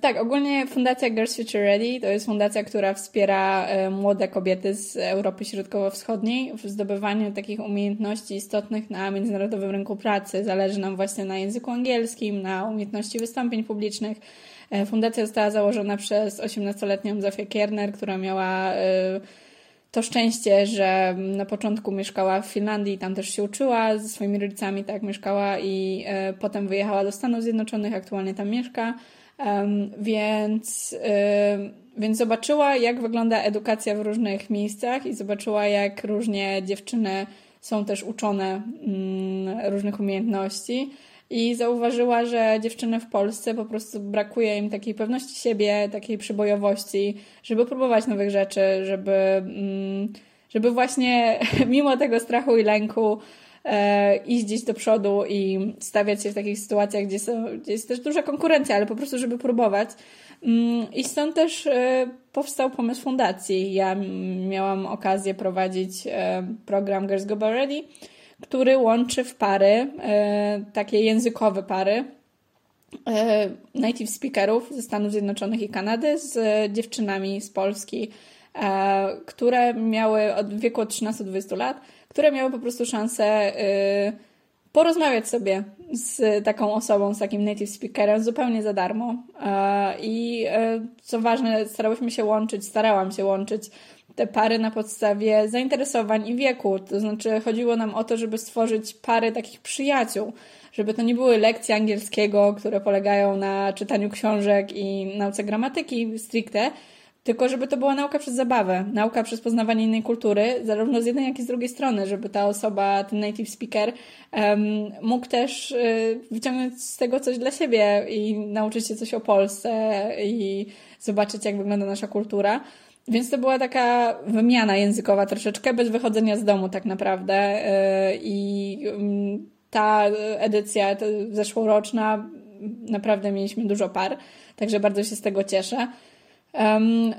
Tak, ogólnie Fundacja Girls Future Ready to jest fundacja, która wspiera młode kobiety z Europy Środkowo-Wschodniej w zdobywaniu takich umiejętności istotnych na międzynarodowym rynku pracy. Zależy nam właśnie na języku angielskim, na umiejętności wystąpień publicznych. E, fundacja została założona przez 18-letnią Zofię Kierner, która miała e, to szczęście, że na początku mieszkała w Finlandii, tam też się uczyła ze swoimi rodzicami, tak mieszkała i e, potem wyjechała do Stanów Zjednoczonych, aktualnie tam mieszka. Um, więc, więc zobaczyła, jak wygląda edukacja w różnych miejscach i zobaczyła, jak różnie dziewczyny są też uczone um, różnych umiejętności. I zauważyła, że dziewczyny w Polsce po prostu brakuje im takiej pewności siebie, takiej przybojowości, żeby próbować nowych rzeczy, żeby, mm, żeby właśnie mimo tego strachu i lęku e, iść gdzieś do przodu i stawiać się w takich sytuacjach, gdzie, są, gdzie jest też duża konkurencja, ale po prostu, żeby próbować. Mm, I stąd też e, powstał pomysł fundacji. Ja miałam okazję prowadzić e, program Girls Go Ready, który łączy w pary, e, takie językowe pary, e, native speakerów ze Stanów Zjednoczonych i Kanady z dziewczynami z Polski, e, które miały od wieku od 13 do 20 lat które miały po prostu szansę porozmawiać sobie z taką osobą, z takim native speakerem zupełnie za darmo. I co ważne, starałyśmy się łączyć, starałam się łączyć te pary na podstawie zainteresowań i wieku. To znaczy chodziło nam o to, żeby stworzyć pary takich przyjaciół, żeby to nie były lekcje angielskiego, które polegają na czytaniu książek i nauce gramatyki stricte, tylko żeby to była nauka przez zabawę, nauka przez poznawanie innej kultury, zarówno z jednej, jak i z drugiej strony, żeby ta osoba, ten native speaker um, mógł też y, wyciągnąć z tego coś dla siebie i nauczyć się coś o Polsce i zobaczyć, jak wygląda nasza kultura. Więc to była taka wymiana językowa troszeczkę, bez wychodzenia z domu tak naprawdę. Y, I ta edycja ta zeszłoroczna, naprawdę mieliśmy dużo par, także bardzo się z tego cieszę.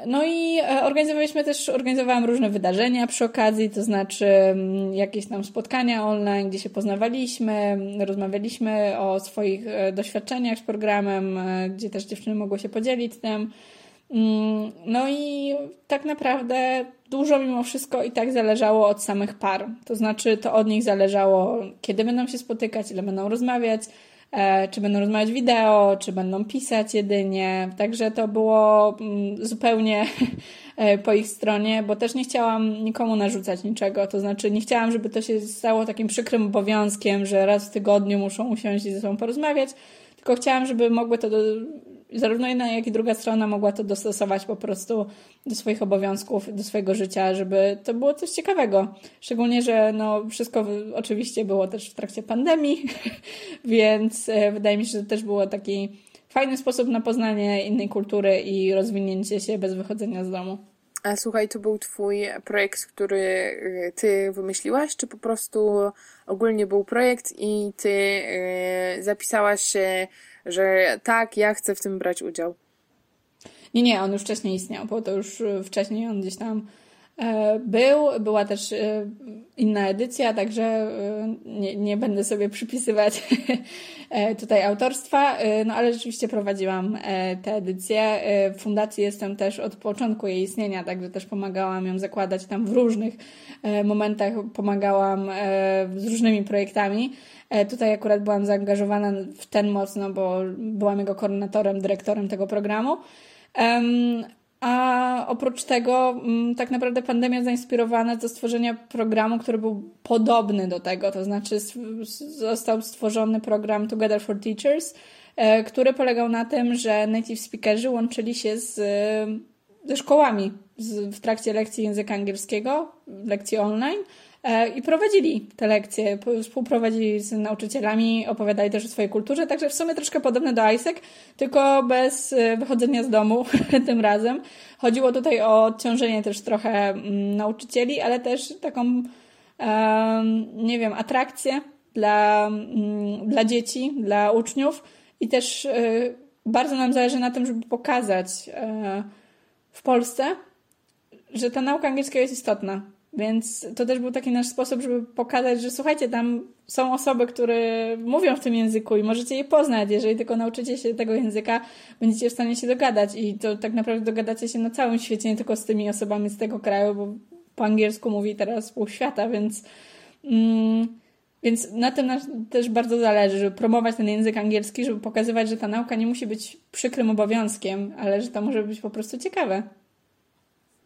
No i e, organizowaliśmy też, organizowałam różne wydarzenia przy okazji, to znaczy mm, jakieś tam spotkania online, gdzie się poznawaliśmy, rozmawialiśmy o swoich e, doświadczeniach z programem, e, gdzie też dziewczyny mogły się podzielić tym. Mm, no i tak naprawdę dużo mimo wszystko i tak zależało od samych par. To znaczy, to od nich zależało, kiedy będą się spotykać, ile będą rozmawiać, E, czy będą rozmawiać wideo, czy będą pisać jedynie. Także to było mm, zupełnie e, po ich stronie, bo też nie chciałam nikomu narzucać niczego. To znaczy, nie chciałam, żeby to się stało takim przykrym obowiązkiem, że raz w tygodniu muszą usiąść i ze sobą porozmawiać, tylko chciałam, żeby mogły to zarówno jedna, jak i druga strona mogła to dostosować po prostu do swoich obowiązków, do swojego życia, żeby to było coś ciekawego. Szczególnie, że no, wszystko oczywiście było też w trakcie pandemii, więc e, wydaje mi się, że to też było taki fajny sposób na poznanie innej kultury i rozwinięcie się bez wychodzenia z domu. A słuchaj, to był twój projekt, który e, ty wymyśliłaś, czy po prostu ogólnie był projekt i ty e, zapisałaś się że tak, ja chcę w tym brać udział. Nie, nie, on już wcześniej istniał, bo to już e, wcześniej on gdzieś tam e, był. Była też e, inna edycja, także nie, nie będę sobie przypisywać tutaj autorstwa, no ale rzeczywiście prowadziłam tę edycję. W fundacji jestem też od początku jej istnienia, także też pomagałam ją zakładać tam w różnych momentach, pomagałam z różnymi projektami. E, tutaj akurat byłam zaangażowana w ten mocno, bo byłam jego koordynatorem, dyrektorem tego programu. A oprócz tego, mm, tak naprawdę pandemia zainspirowana do stworzenia programu, który był podobny do tego, to znaczy został stworzony program Together for Teachers, e, który polegał na tym, że native speakerzy łączyli się z, ze szkołami w trakcie lekcji języka angielskiego, lekcji online, i prowadzili te lekcje, współprowadzili z nauczycielami, opowiadali też o swojej kulturze, także w sumie troszkę podobne do ISEC, tylko bez e, wychodzenia z domu tym razem. Chodziło tutaj o odciążenie też trochę mm, nauczycieli, ale też taką, nie wiem, atrakcję dla, mm, dla dzieci, dla uczniów i też e, bardzo nam zależy na tym, żeby pokazać w Polsce, że ta nauka angielskiego jest istotna więc to też był taki nasz sposób, żeby pokazać, że słuchajcie, tam są osoby, które mówią w tym języku i możecie je poznać. Jeżeli tylko nauczycie się tego języka, będziecie w stanie się dogadać. I to tak naprawdę dogadacie się na całym świecie, nie tylko z tymi osobami z tego kraju, bo po angielsku mówi teraz pół świata, więc. Mm, więc na tym też bardzo zależy, żeby promować ten język angielski, żeby pokazywać, że ta nauka nie musi być przykrym obowiązkiem, ale że to może być po prostu ciekawe.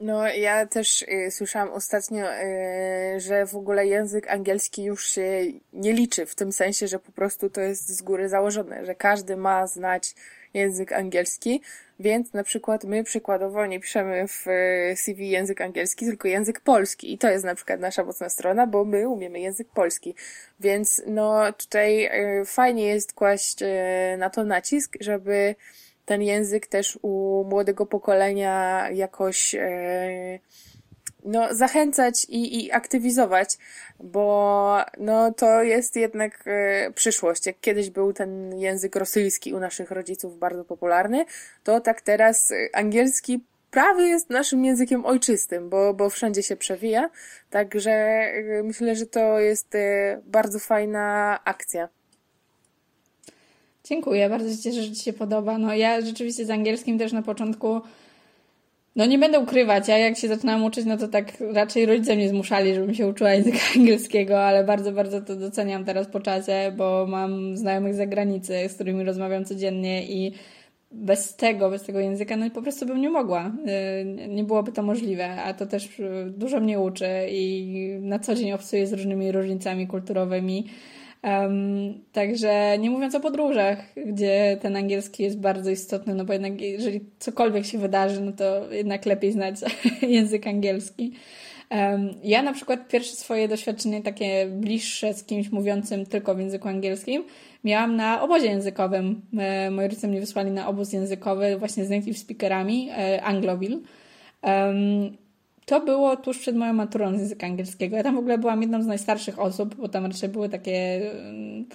No, ja też y, słyszałam ostatnio, y, że w ogóle język angielski już się nie liczy, w tym sensie, że po prostu to jest z góry założone, że każdy ma znać język angielski, więc na przykład my przykładowo nie piszemy w y, CV język angielski, tylko język polski i to jest na przykład nasza mocna strona, bo my umiemy język polski. Więc no tutaj y, fajnie jest kłaść y, na to nacisk, żeby ten język też u młodego pokolenia jakoś e, no, zachęcać i, i aktywizować, bo no, to jest jednak e, przyszłość. Jak kiedyś był ten język rosyjski u naszych rodziców bardzo popularny, to tak teraz angielski prawie jest naszym językiem ojczystym, bo, bo wszędzie się przewija. Także e, myślę, że to jest bardzo fajna akcja. Dziękuję, bardzo się cieszę, że Ci się podoba. No ja rzeczywiście z angielskim też na początku, no nie będę ukrywać, ja jak się zaczynałam uczyć, no to tak raczej rodzice mnie zmuszali, żebym się uczyła języka angielskiego, ale bardzo, bardzo to doceniam teraz po czasie, bo mam znajomych z zagranicy, z którymi rozmawiam codziennie i bez tego, bez tego języka, no i po prostu bym nie mogła. Y, nie byłoby to możliwe, a to też dużo mnie uczy i na co dzień obcuję z różnymi różnicami kulturowymi. Um, także nie mówiąc o podróżach, gdzie ten angielski jest bardzo istotny, no bo jednak jeżeli cokolwiek się wydarzy, no to jednak lepiej znać język angielski. Um, ja na przykład pierwsze swoje doświadczenie takie bliższe z kimś mówiącym tylko w języku angielskim miałam na obozie językowym. E, moi rodzice mnie wysłali na obóz językowy właśnie z native speakerami e, Angloville. Um, to było tuż przed moją maturą z języka angielskiego. Ja tam w ogóle byłam jedną z najstarszych osób, bo tam raczej były takie mm,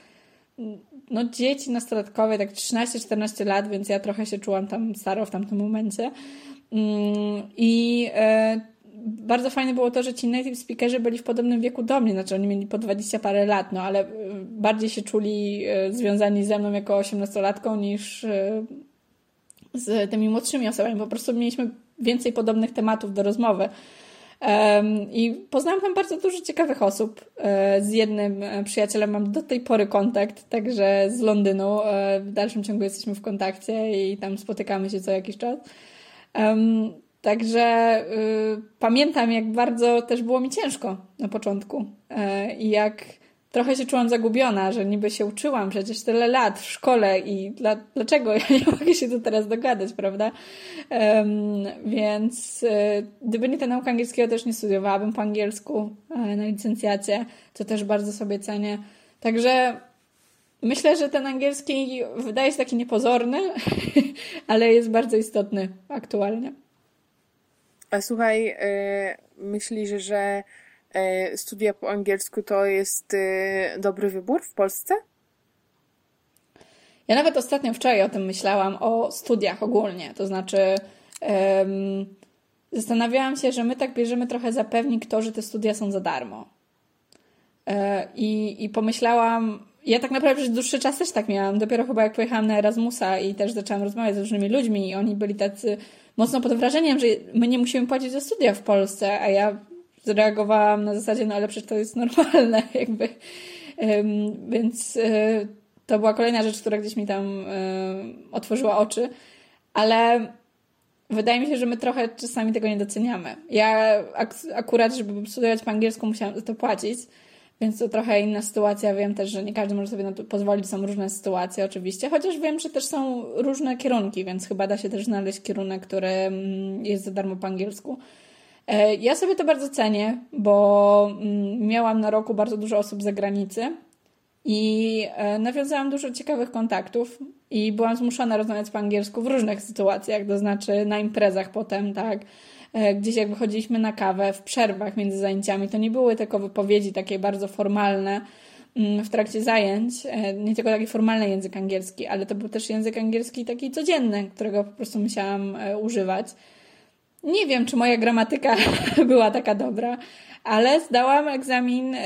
no dzieci nastolatkowe, tak 13-14 lat, więc ja trochę się czułam tam staro w tamtym momencie. Mm, I e, bardzo fajne było to, że ci native speakerzy byli w podobnym wieku do mnie, znaczy oni mieli po 20 parę lat, no ale bardziej się czuli związani ze mną jako 18-latką niż z tymi młodszymi osobami. Po prostu mieliśmy więcej podobnych tematów do rozmowy. I poznałam tam bardzo dużo ciekawych osób. E, z jednym e, przyjacielem mam do tej pory kontakt, także z Londynu. E, w dalszym ciągu jesteśmy w kontakcie i tam spotykamy się co jakiś czas. Także y, pamiętam, jak bardzo też było mi ciężko na początku i jak trochę się czułam zagubiona, że niby się uczyłam przecież tyle lat w szkole i dla, dlaczego ja nie mogę się tu teraz dogadać, prawda? Um, więc y, gdyby nie ta nauka angielskiego, też nie studiowałabym po angielsku y, na licencjacie, co też bardzo sobie cenię. Także myślę, że ten angielski wydaje się taki niepozorny, ale jest bardzo istotny aktualnie. A słuchaj, yy, myślisz, że E, studia po angielsku to jest e, dobry wybór w Polsce? Ja nawet ostatnio wczoraj o tym myślałam, o studiach ogólnie. To znaczy, um, zastanawiałam się, że my tak bierzemy trochę za pewnik to, że te studia są za darmo. E, I, I pomyślałam, ja tak naprawdę przez dłuższy czas też tak miałam. Dopiero chyba jak pojechałam na Erasmusa i też zaczęłam rozmawiać z różnymi ludźmi, i oni byli tacy mocno pod wrażeniem, że my nie musimy płacić za studia w Polsce, a ja zareagowałam na zasadzie, no ale przecież to jest normalne, jakby. Um, więc y, to była kolejna rzecz, która gdzieś mi tam y, otworzyła oczy, ale wydaje mi się, że my trochę czasami tego nie doceniamy. Ja ak akurat, żeby studiować po angielsku, musiałam za to płacić, więc to trochę inna sytuacja. Wiem też, że nie każdy może sobie na to pozwolić. Są różne sytuacje oczywiście, chociaż wiem, że też są różne kierunki, więc chyba da się też znaleźć kierunek, który mm, jest za darmo po angielsku. E, ja sobie to bardzo cenię, bo mm, miałam na roku bardzo dużo osób z zagranicy i e, nawiązałam dużo ciekawych kontaktów i byłam zmuszona rozmawiać po angielsku w różnych sytuacjach, to znaczy na imprezach potem, tak, e, gdzieś jak wychodziliśmy na kawę, w przerwach między zajęciami, to nie były tylko wypowiedzi takie bardzo formalne mm, w trakcie zajęć, nie tylko taki formalny język angielski, ale to był też język angielski taki codzienny, którego po prostu musiałam używać. Nie wiem, czy moja gramatyka była taka dobra, ale zdałam egzamin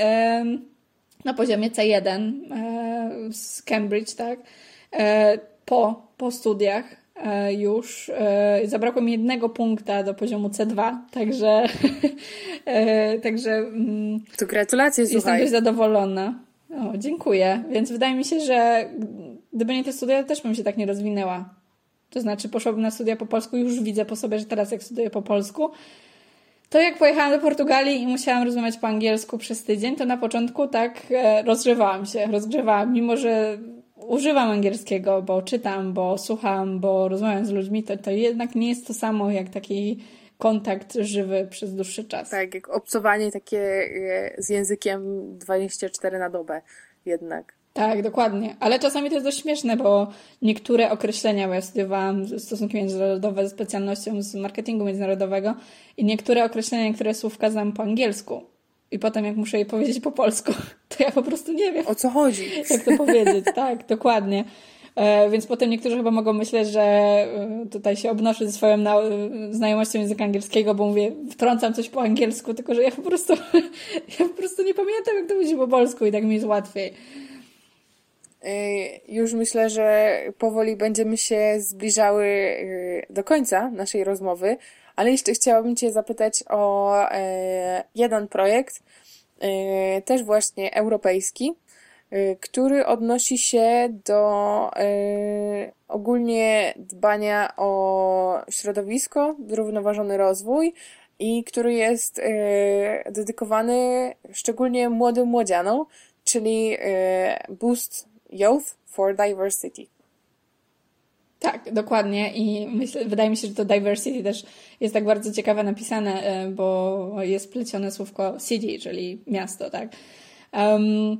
na poziomie C1 z Cambridge, tak? E, po, po studiach e, już e, zabrakło mi jednego punkta do poziomu C2, także także mm, to gratulacje, Jestem słuchaj. dość zadowolona. O, dziękuję. Więc wydaje mi się, że gdyby nie te studia, to też bym się tak nie rozwinęła. To znaczy poszłabym na studia po polsku, już widzę po sobie, że teraz jak studiuję po polsku, to jak pojechałam do Portugalii i musiałam rozmawiać po angielsku przez tydzień, to na początku tak e, rozgrzewałam się, rozgrzewałam, mimo że używam angielskiego, bo czytam, bo słucham, bo rozmawiam z ludźmi, to, to jednak nie jest to samo jak taki kontakt żywy przez dłuższy czas. Tak, jak obcowanie takie e, z językiem 24 na dobę jednak. Tak, dokładnie. Ale czasami to jest dość śmieszne, bo niektóre określenia, bo ja studiowałam stosunki międzynarodowe ze specjalnością z marketingu międzynarodowego i niektóre określenia, niektóre słówka znam po angielsku. I potem jak muszę je powiedzieć po polsku, to ja po prostu nie wiem. O co chodzi? Jak to powiedzieć, tak, dokładnie. E, więc potem niektórzy chyba mogą myśleć, że e, tutaj się obnoszę ze swoją znajomością języka angielskiego, bo mówię, wtrącam coś po angielsku, tylko że ja po prostu, ja po prostu nie pamiętam, jak to mówić po polsku i tak mi jest łatwiej. Y, już myślę, że powoli będziemy się zbliżały y, do końca naszej rozmowy, ale jeszcze chciałabym Cię zapytać o y, jeden projekt, też właśnie europejski, który odnosi się do ogólnie dbania o środowisko, zrównoważony rozwój i który jest dedykowany szczególnie młodym młodzianom, czyli Boost Youth for Diversity. Tak, dokładnie i myślę, wydaje mi się, że to diversity też jest tak bardzo ciekawe napisane, e, bo jest plecione słówko city, czyli miasto, tak. Um,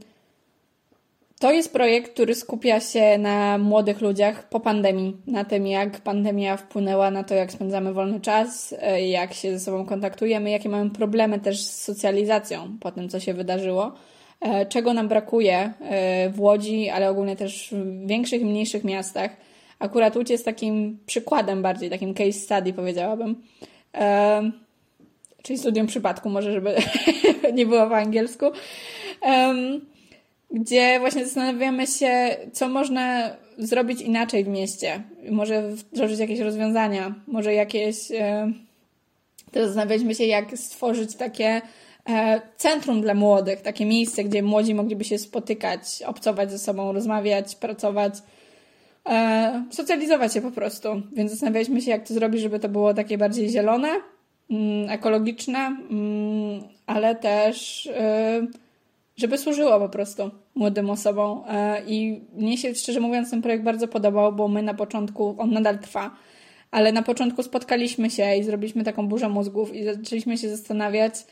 to jest projekt, który skupia się na młodych ludziach po pandemii, na tym, jak pandemia wpłynęła na to, jak spędzamy wolny czas, e, jak się ze sobą kontaktujemy, jakie mamy problemy też z socjalizacją po tym, co się wydarzyło. E, czego nam brakuje e, w Łodzi, ale ogólnie też w większych i mniejszych miastach, akurat Łódź jest takim przykładem bardziej, takim case study powiedziałabym. E, czyli studium przypadku, może żeby nie było po angielsku. Gdzie właśnie zastanawiamy się, co można zrobić inaczej w mieście. Może wdrożyć jakieś rozwiązania, może jakieś. To zastanawialiśmy się, jak stworzyć takie centrum dla młodych, takie miejsce, gdzie młodzi mogliby się spotykać, obcować ze sobą, rozmawiać, pracować, e, socjalizować się po prostu. Więc zastanawialiśmy się, jak to zrobić, żeby to było takie bardziej zielone, mm, ekologiczne, mm, ale też żeby służyło po prostu młodym osobom. E, I mnie się, szczerze mówiąc, ten projekt bardzo podobał, bo my na początku, on nadal trwa, ale na początku spotkaliśmy się i zrobiliśmy taką burzę mózgów i zaczęliśmy się zastanawiać e,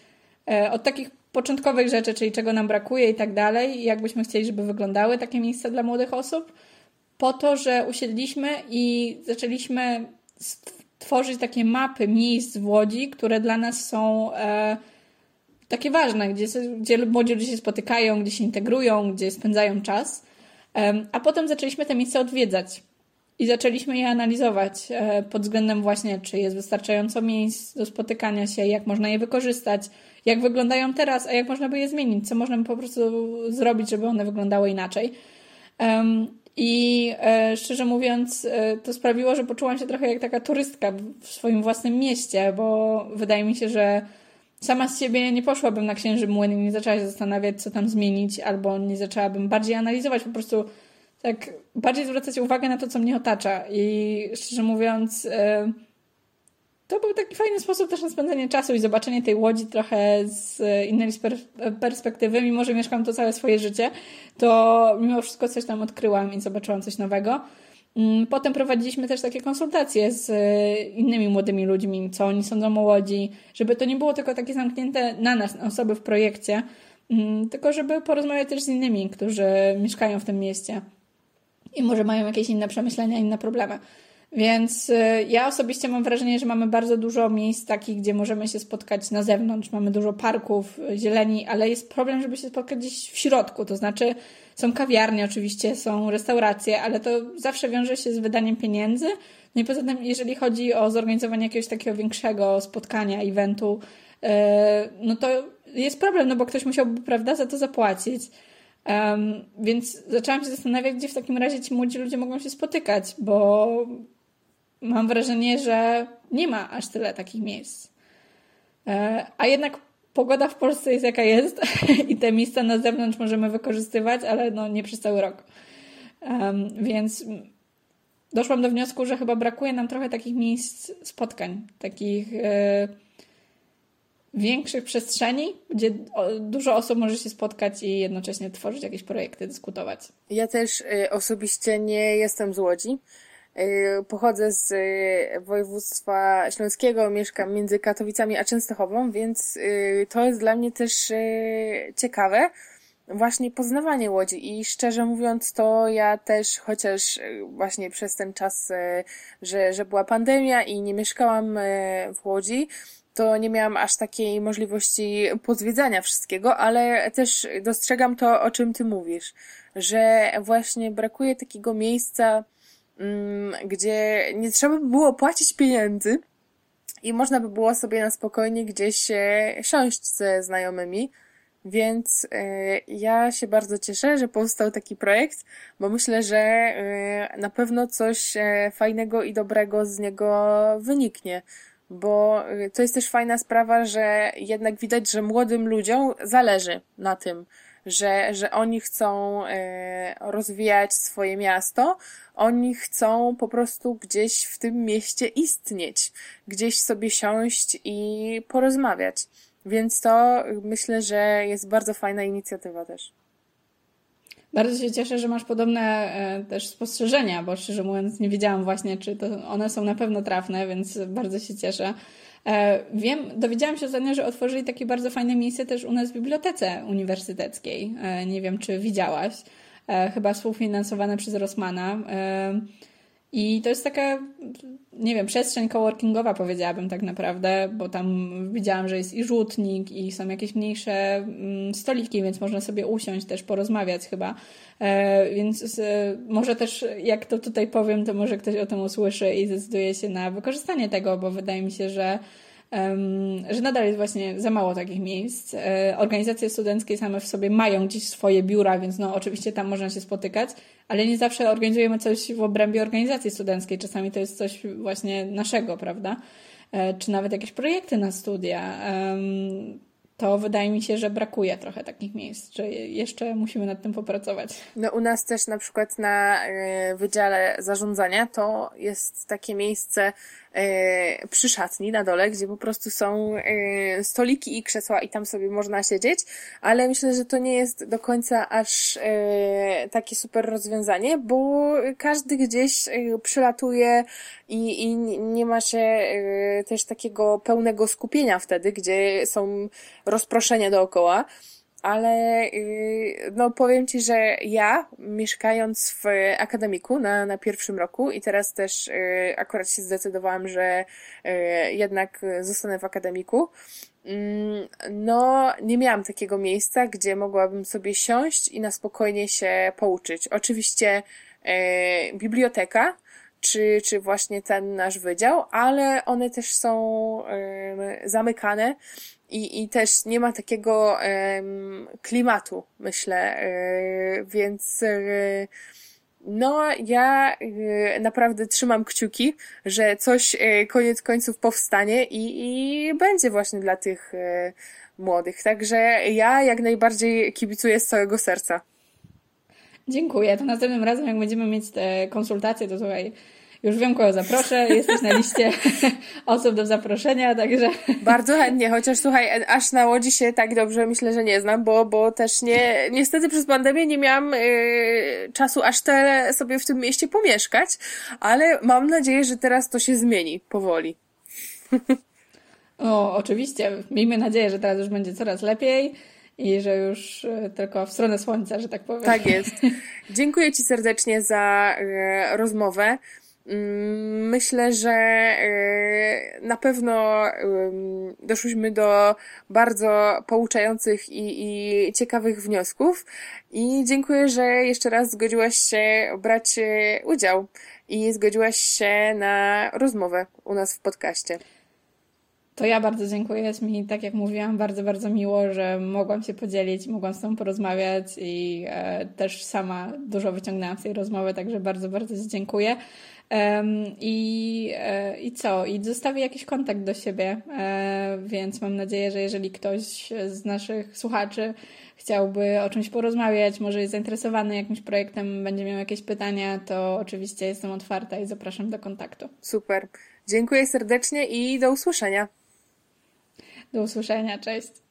od takich początkowych rzeczy, czyli czego nam brakuje i tak dalej, jak byśmy chcieli, żeby wyglądały takie miejsca dla młodych osób, po to, że usiedliśmy i zaczęliśmy tworzyć takie mapy miejsc w Łodzi, które dla nas są e, takie ważne, gdzie, gdzie młodzi ludzie się spotykają, gdzie się integrują, gdzie spędzają czas. A potem zaczęliśmy te miejsca odwiedzać i zaczęliśmy je analizować e, pod względem właśnie, czy jest wystarczająco miejsc do spotykania się, jak można je wykorzystać, jak wyglądają teraz, a jak można by je zmienić, co można by po prostu zrobić, żeby one wyglądały inaczej. I e, szczerze mówiąc, e, to sprawiło, że poczułam się trochę jak taka turystka w swoim własnym mieście, bo wydaje mi się, że sama z siebie nie poszłabym na księży młyn i nie zaczęła się zastanawiać, co tam zmienić, albo nie zaczęłabym bardziej analizować, po prostu tak bardziej zwracać uwagę na to, co mnie otacza. I szczerze mówiąc, e, to był taki fajny sposób też na spędzenie czasu i zobaczenie tej łodzi trochę z innej perspektywy. Mimo, że mieszkam to całe swoje życie, to mimo wszystko coś tam odkryłam i zobaczyłam coś nowego. Mm, potem prowadziliśmy też takie konsultacje z innymi młodymi ludźmi, co oni sądzą o Łodzi, żeby to nie było tylko takie zamknięte na nas, na osoby w projekcie, mm, tylko żeby porozmawiać też z innymi, którzy mieszkają w tym mieście i może mają jakieś inne przemyślenia, inne problemy. Więc e, ja osobiście mam wrażenie, że mamy bardzo dużo miejsc takich, gdzie możemy się spotkać na zewnątrz. Mamy dużo parków, e, zieleni, ale jest problem, żeby się spotkać gdzieś w środku. To znaczy, są kawiarnie oczywiście, są restauracje, ale to zawsze wiąże się z wydaniem pieniędzy. No i poza tym, jeżeli chodzi o zorganizowanie jakiegoś takiego większego spotkania, eventu, e, no to jest problem, no bo ktoś musiałby, prawda, za to zapłacić. Um, więc zaczęłam się zastanawiać, gdzie w takim razie ci młodzi ludzie mogą się spotykać, bo mam wrażenie, że nie ma aż tyle takich miejsc. E, a jednak pogoda w Polsce jest jaka jest i te miejsca na zewnątrz możemy wykorzystywać, ale no nie przez cały rok. Więc doszłam do wniosku, że chyba brakuje nam trochę takich miejsc spotkań, takich e, większych przestrzeni, gdzie dużo osób może się spotkać i jednocześnie tworzyć jakieś projekty, dyskutować. Ja też y, osobiście nie jestem z Łodzi. Y, pochodzę z y, województwa śląskiego, mieszkam między Katowicami a Częstochową, więc y, to jest dla mnie też ciekawe, właśnie poznawanie Łodzi i szczerze mówiąc to ja też, chociaż właśnie przez ten czas, że, że była pandemia i nie mieszkałam w Łodzi, to nie miałam aż takiej możliwości pozwiedzania wszystkiego, ale też dostrzegam to, o czym ty mówisz, że właśnie brakuje takiego miejsca, gdzie nie trzeba by było płacić pieniędzy i można by było sobie na spokojnie gdzieś siąść ze znajomymi. Więc y, ja się bardzo cieszę, że powstał taki projekt, bo myślę, że y, na pewno coś fajnego i dobrego z niego wyniknie. Bo to jest też fajna sprawa, że jednak widać, że młodym ludziom zależy na tym, że, że oni chcą e, rozwijać swoje miasto, oni chcą po prostu gdzieś w tym mieście istnieć, gdzieś sobie siąść i porozmawiać. Więc to myślę, że jest bardzo fajna inicjatywa też. Bardzo się cieszę, że masz podobne e, też spostrzeżenia, bo szczerze mówiąc nie wiedziałam właśnie, czy to one są na pewno trafne, więc bardzo się cieszę. E, wiem, dowiedziałam się ostatnio, że otworzyli takie bardzo fajne miejsce też u nas w bibliotece uniwersyteckiej. E, nie wiem, czy widziałaś. E, chyba współfinansowane przez Rosmana. I to jest taka, nie wiem, przestrzeń coworkingowa powiedziałabym tak naprawdę, bo tam widziałam, że jest i rzutnik, i są jakieś mniejsze mm, stoliki, więc można sobie usiąść, też porozmawiać chyba. E, więc może też, jak to tutaj powiem, to może ktoś o tym usłyszy i zdecyduje się na wykorzystanie tego, bo wydaje mi się, że że nadal jest właśnie za mało takich miejsc. E, organizacje studenckie same w sobie mają gdzieś swoje biura, więc no oczywiście tam można się spotykać, ale nie zawsze organizujemy coś w obrębie organizacji studenckiej. Czasami to jest coś właśnie naszego, prawda? E, czy nawet jakieś projekty na studia. To wydaje mi się, że brakuje trochę takich miejsc, że jeszcze musimy nad tym popracować. No u nas też na przykład na e, Wydziale Zarządzania to jest takie miejsce przy szatni na dole, gdzie po prostu są e, stoliki i krzesła i tam sobie można siedzieć, ale myślę, że to nie jest do końca aż e, takie super rozwiązanie, bo każdy gdzieś przylatuje i, i nie ma się też takiego pełnego skupienia wtedy, gdzie są rozproszenia dookoła ale y, no powiem Ci, że ja mieszkając w akademiku na, na pierwszym roku i teraz też y, akurat się zdecydowałam, że y, jednak zostanę w akademiku, mm, no nie miałam takiego miejsca, gdzie mogłabym sobie siąść i na spokojnie się pouczyć. Oczywiście biblioteka, czy, czy właśnie ten nasz wydział, ale one też są zamykane i, i też nie ma takiego um, klimatu, myślę, e, więc e, no ja e, naprawdę trzymam kciuki, że coś koniec końców powstanie i, i będzie właśnie dla tych młodych. Także ja jak najbardziej kibicuję z całego serca. Dziękuję. To następnym razem, jak będziemy mieć te konsultacje, to słuchaj, już wiem, kogo zaproszę, jesteś na liście osób do zaproszenia, także... Bardzo chętnie, chociaż słuchaj, aż na Łodzi się tak dobrze myślę, że nie znam, bo, bo też nie, niestety przez pandemię nie miałam y, czasu aż tyle sobie w tym mieście pomieszkać, ale mam nadzieję, że teraz to się zmieni powoli. O, oczywiście. Miejmy nadzieję, że teraz już będzie coraz lepiej i że już y, tylko w stronę słońca, że tak powiem. Tak jest. Dziękuję Ci serdecznie za y, rozmowę. Mm, myślę, że e, na pewno doszliśmy do bardzo pouczających i, i ciekawych wniosków i dziękuję, że jeszcze raz zgodziłaś się brać e, udział i zgodziłaś się na rozmowę u nas w podcaście. To ja bardzo dziękuję. Jest mi, tak jak mówiłam, bardzo, bardzo miło, że mogłam się podzielić, mogłam z Tobą porozmawiać i e, też sama dużo wyciągnęłam z tej rozmowy, także bardzo, bardzo Ci dziękuję. I, e, I co? I zostawię jakiś kontakt do siebie, e, więc mam nadzieję, że jeżeli ktoś z naszych słuchaczy chciałby o czymś porozmawiać, może jest zainteresowany jakimś projektem, będzie miał jakieś pytania, to oczywiście jestem otwarta i zapraszam do kontaktu. Super. Dziękuję serdecznie i do usłyszenia. Do usłyszenia. Cześć.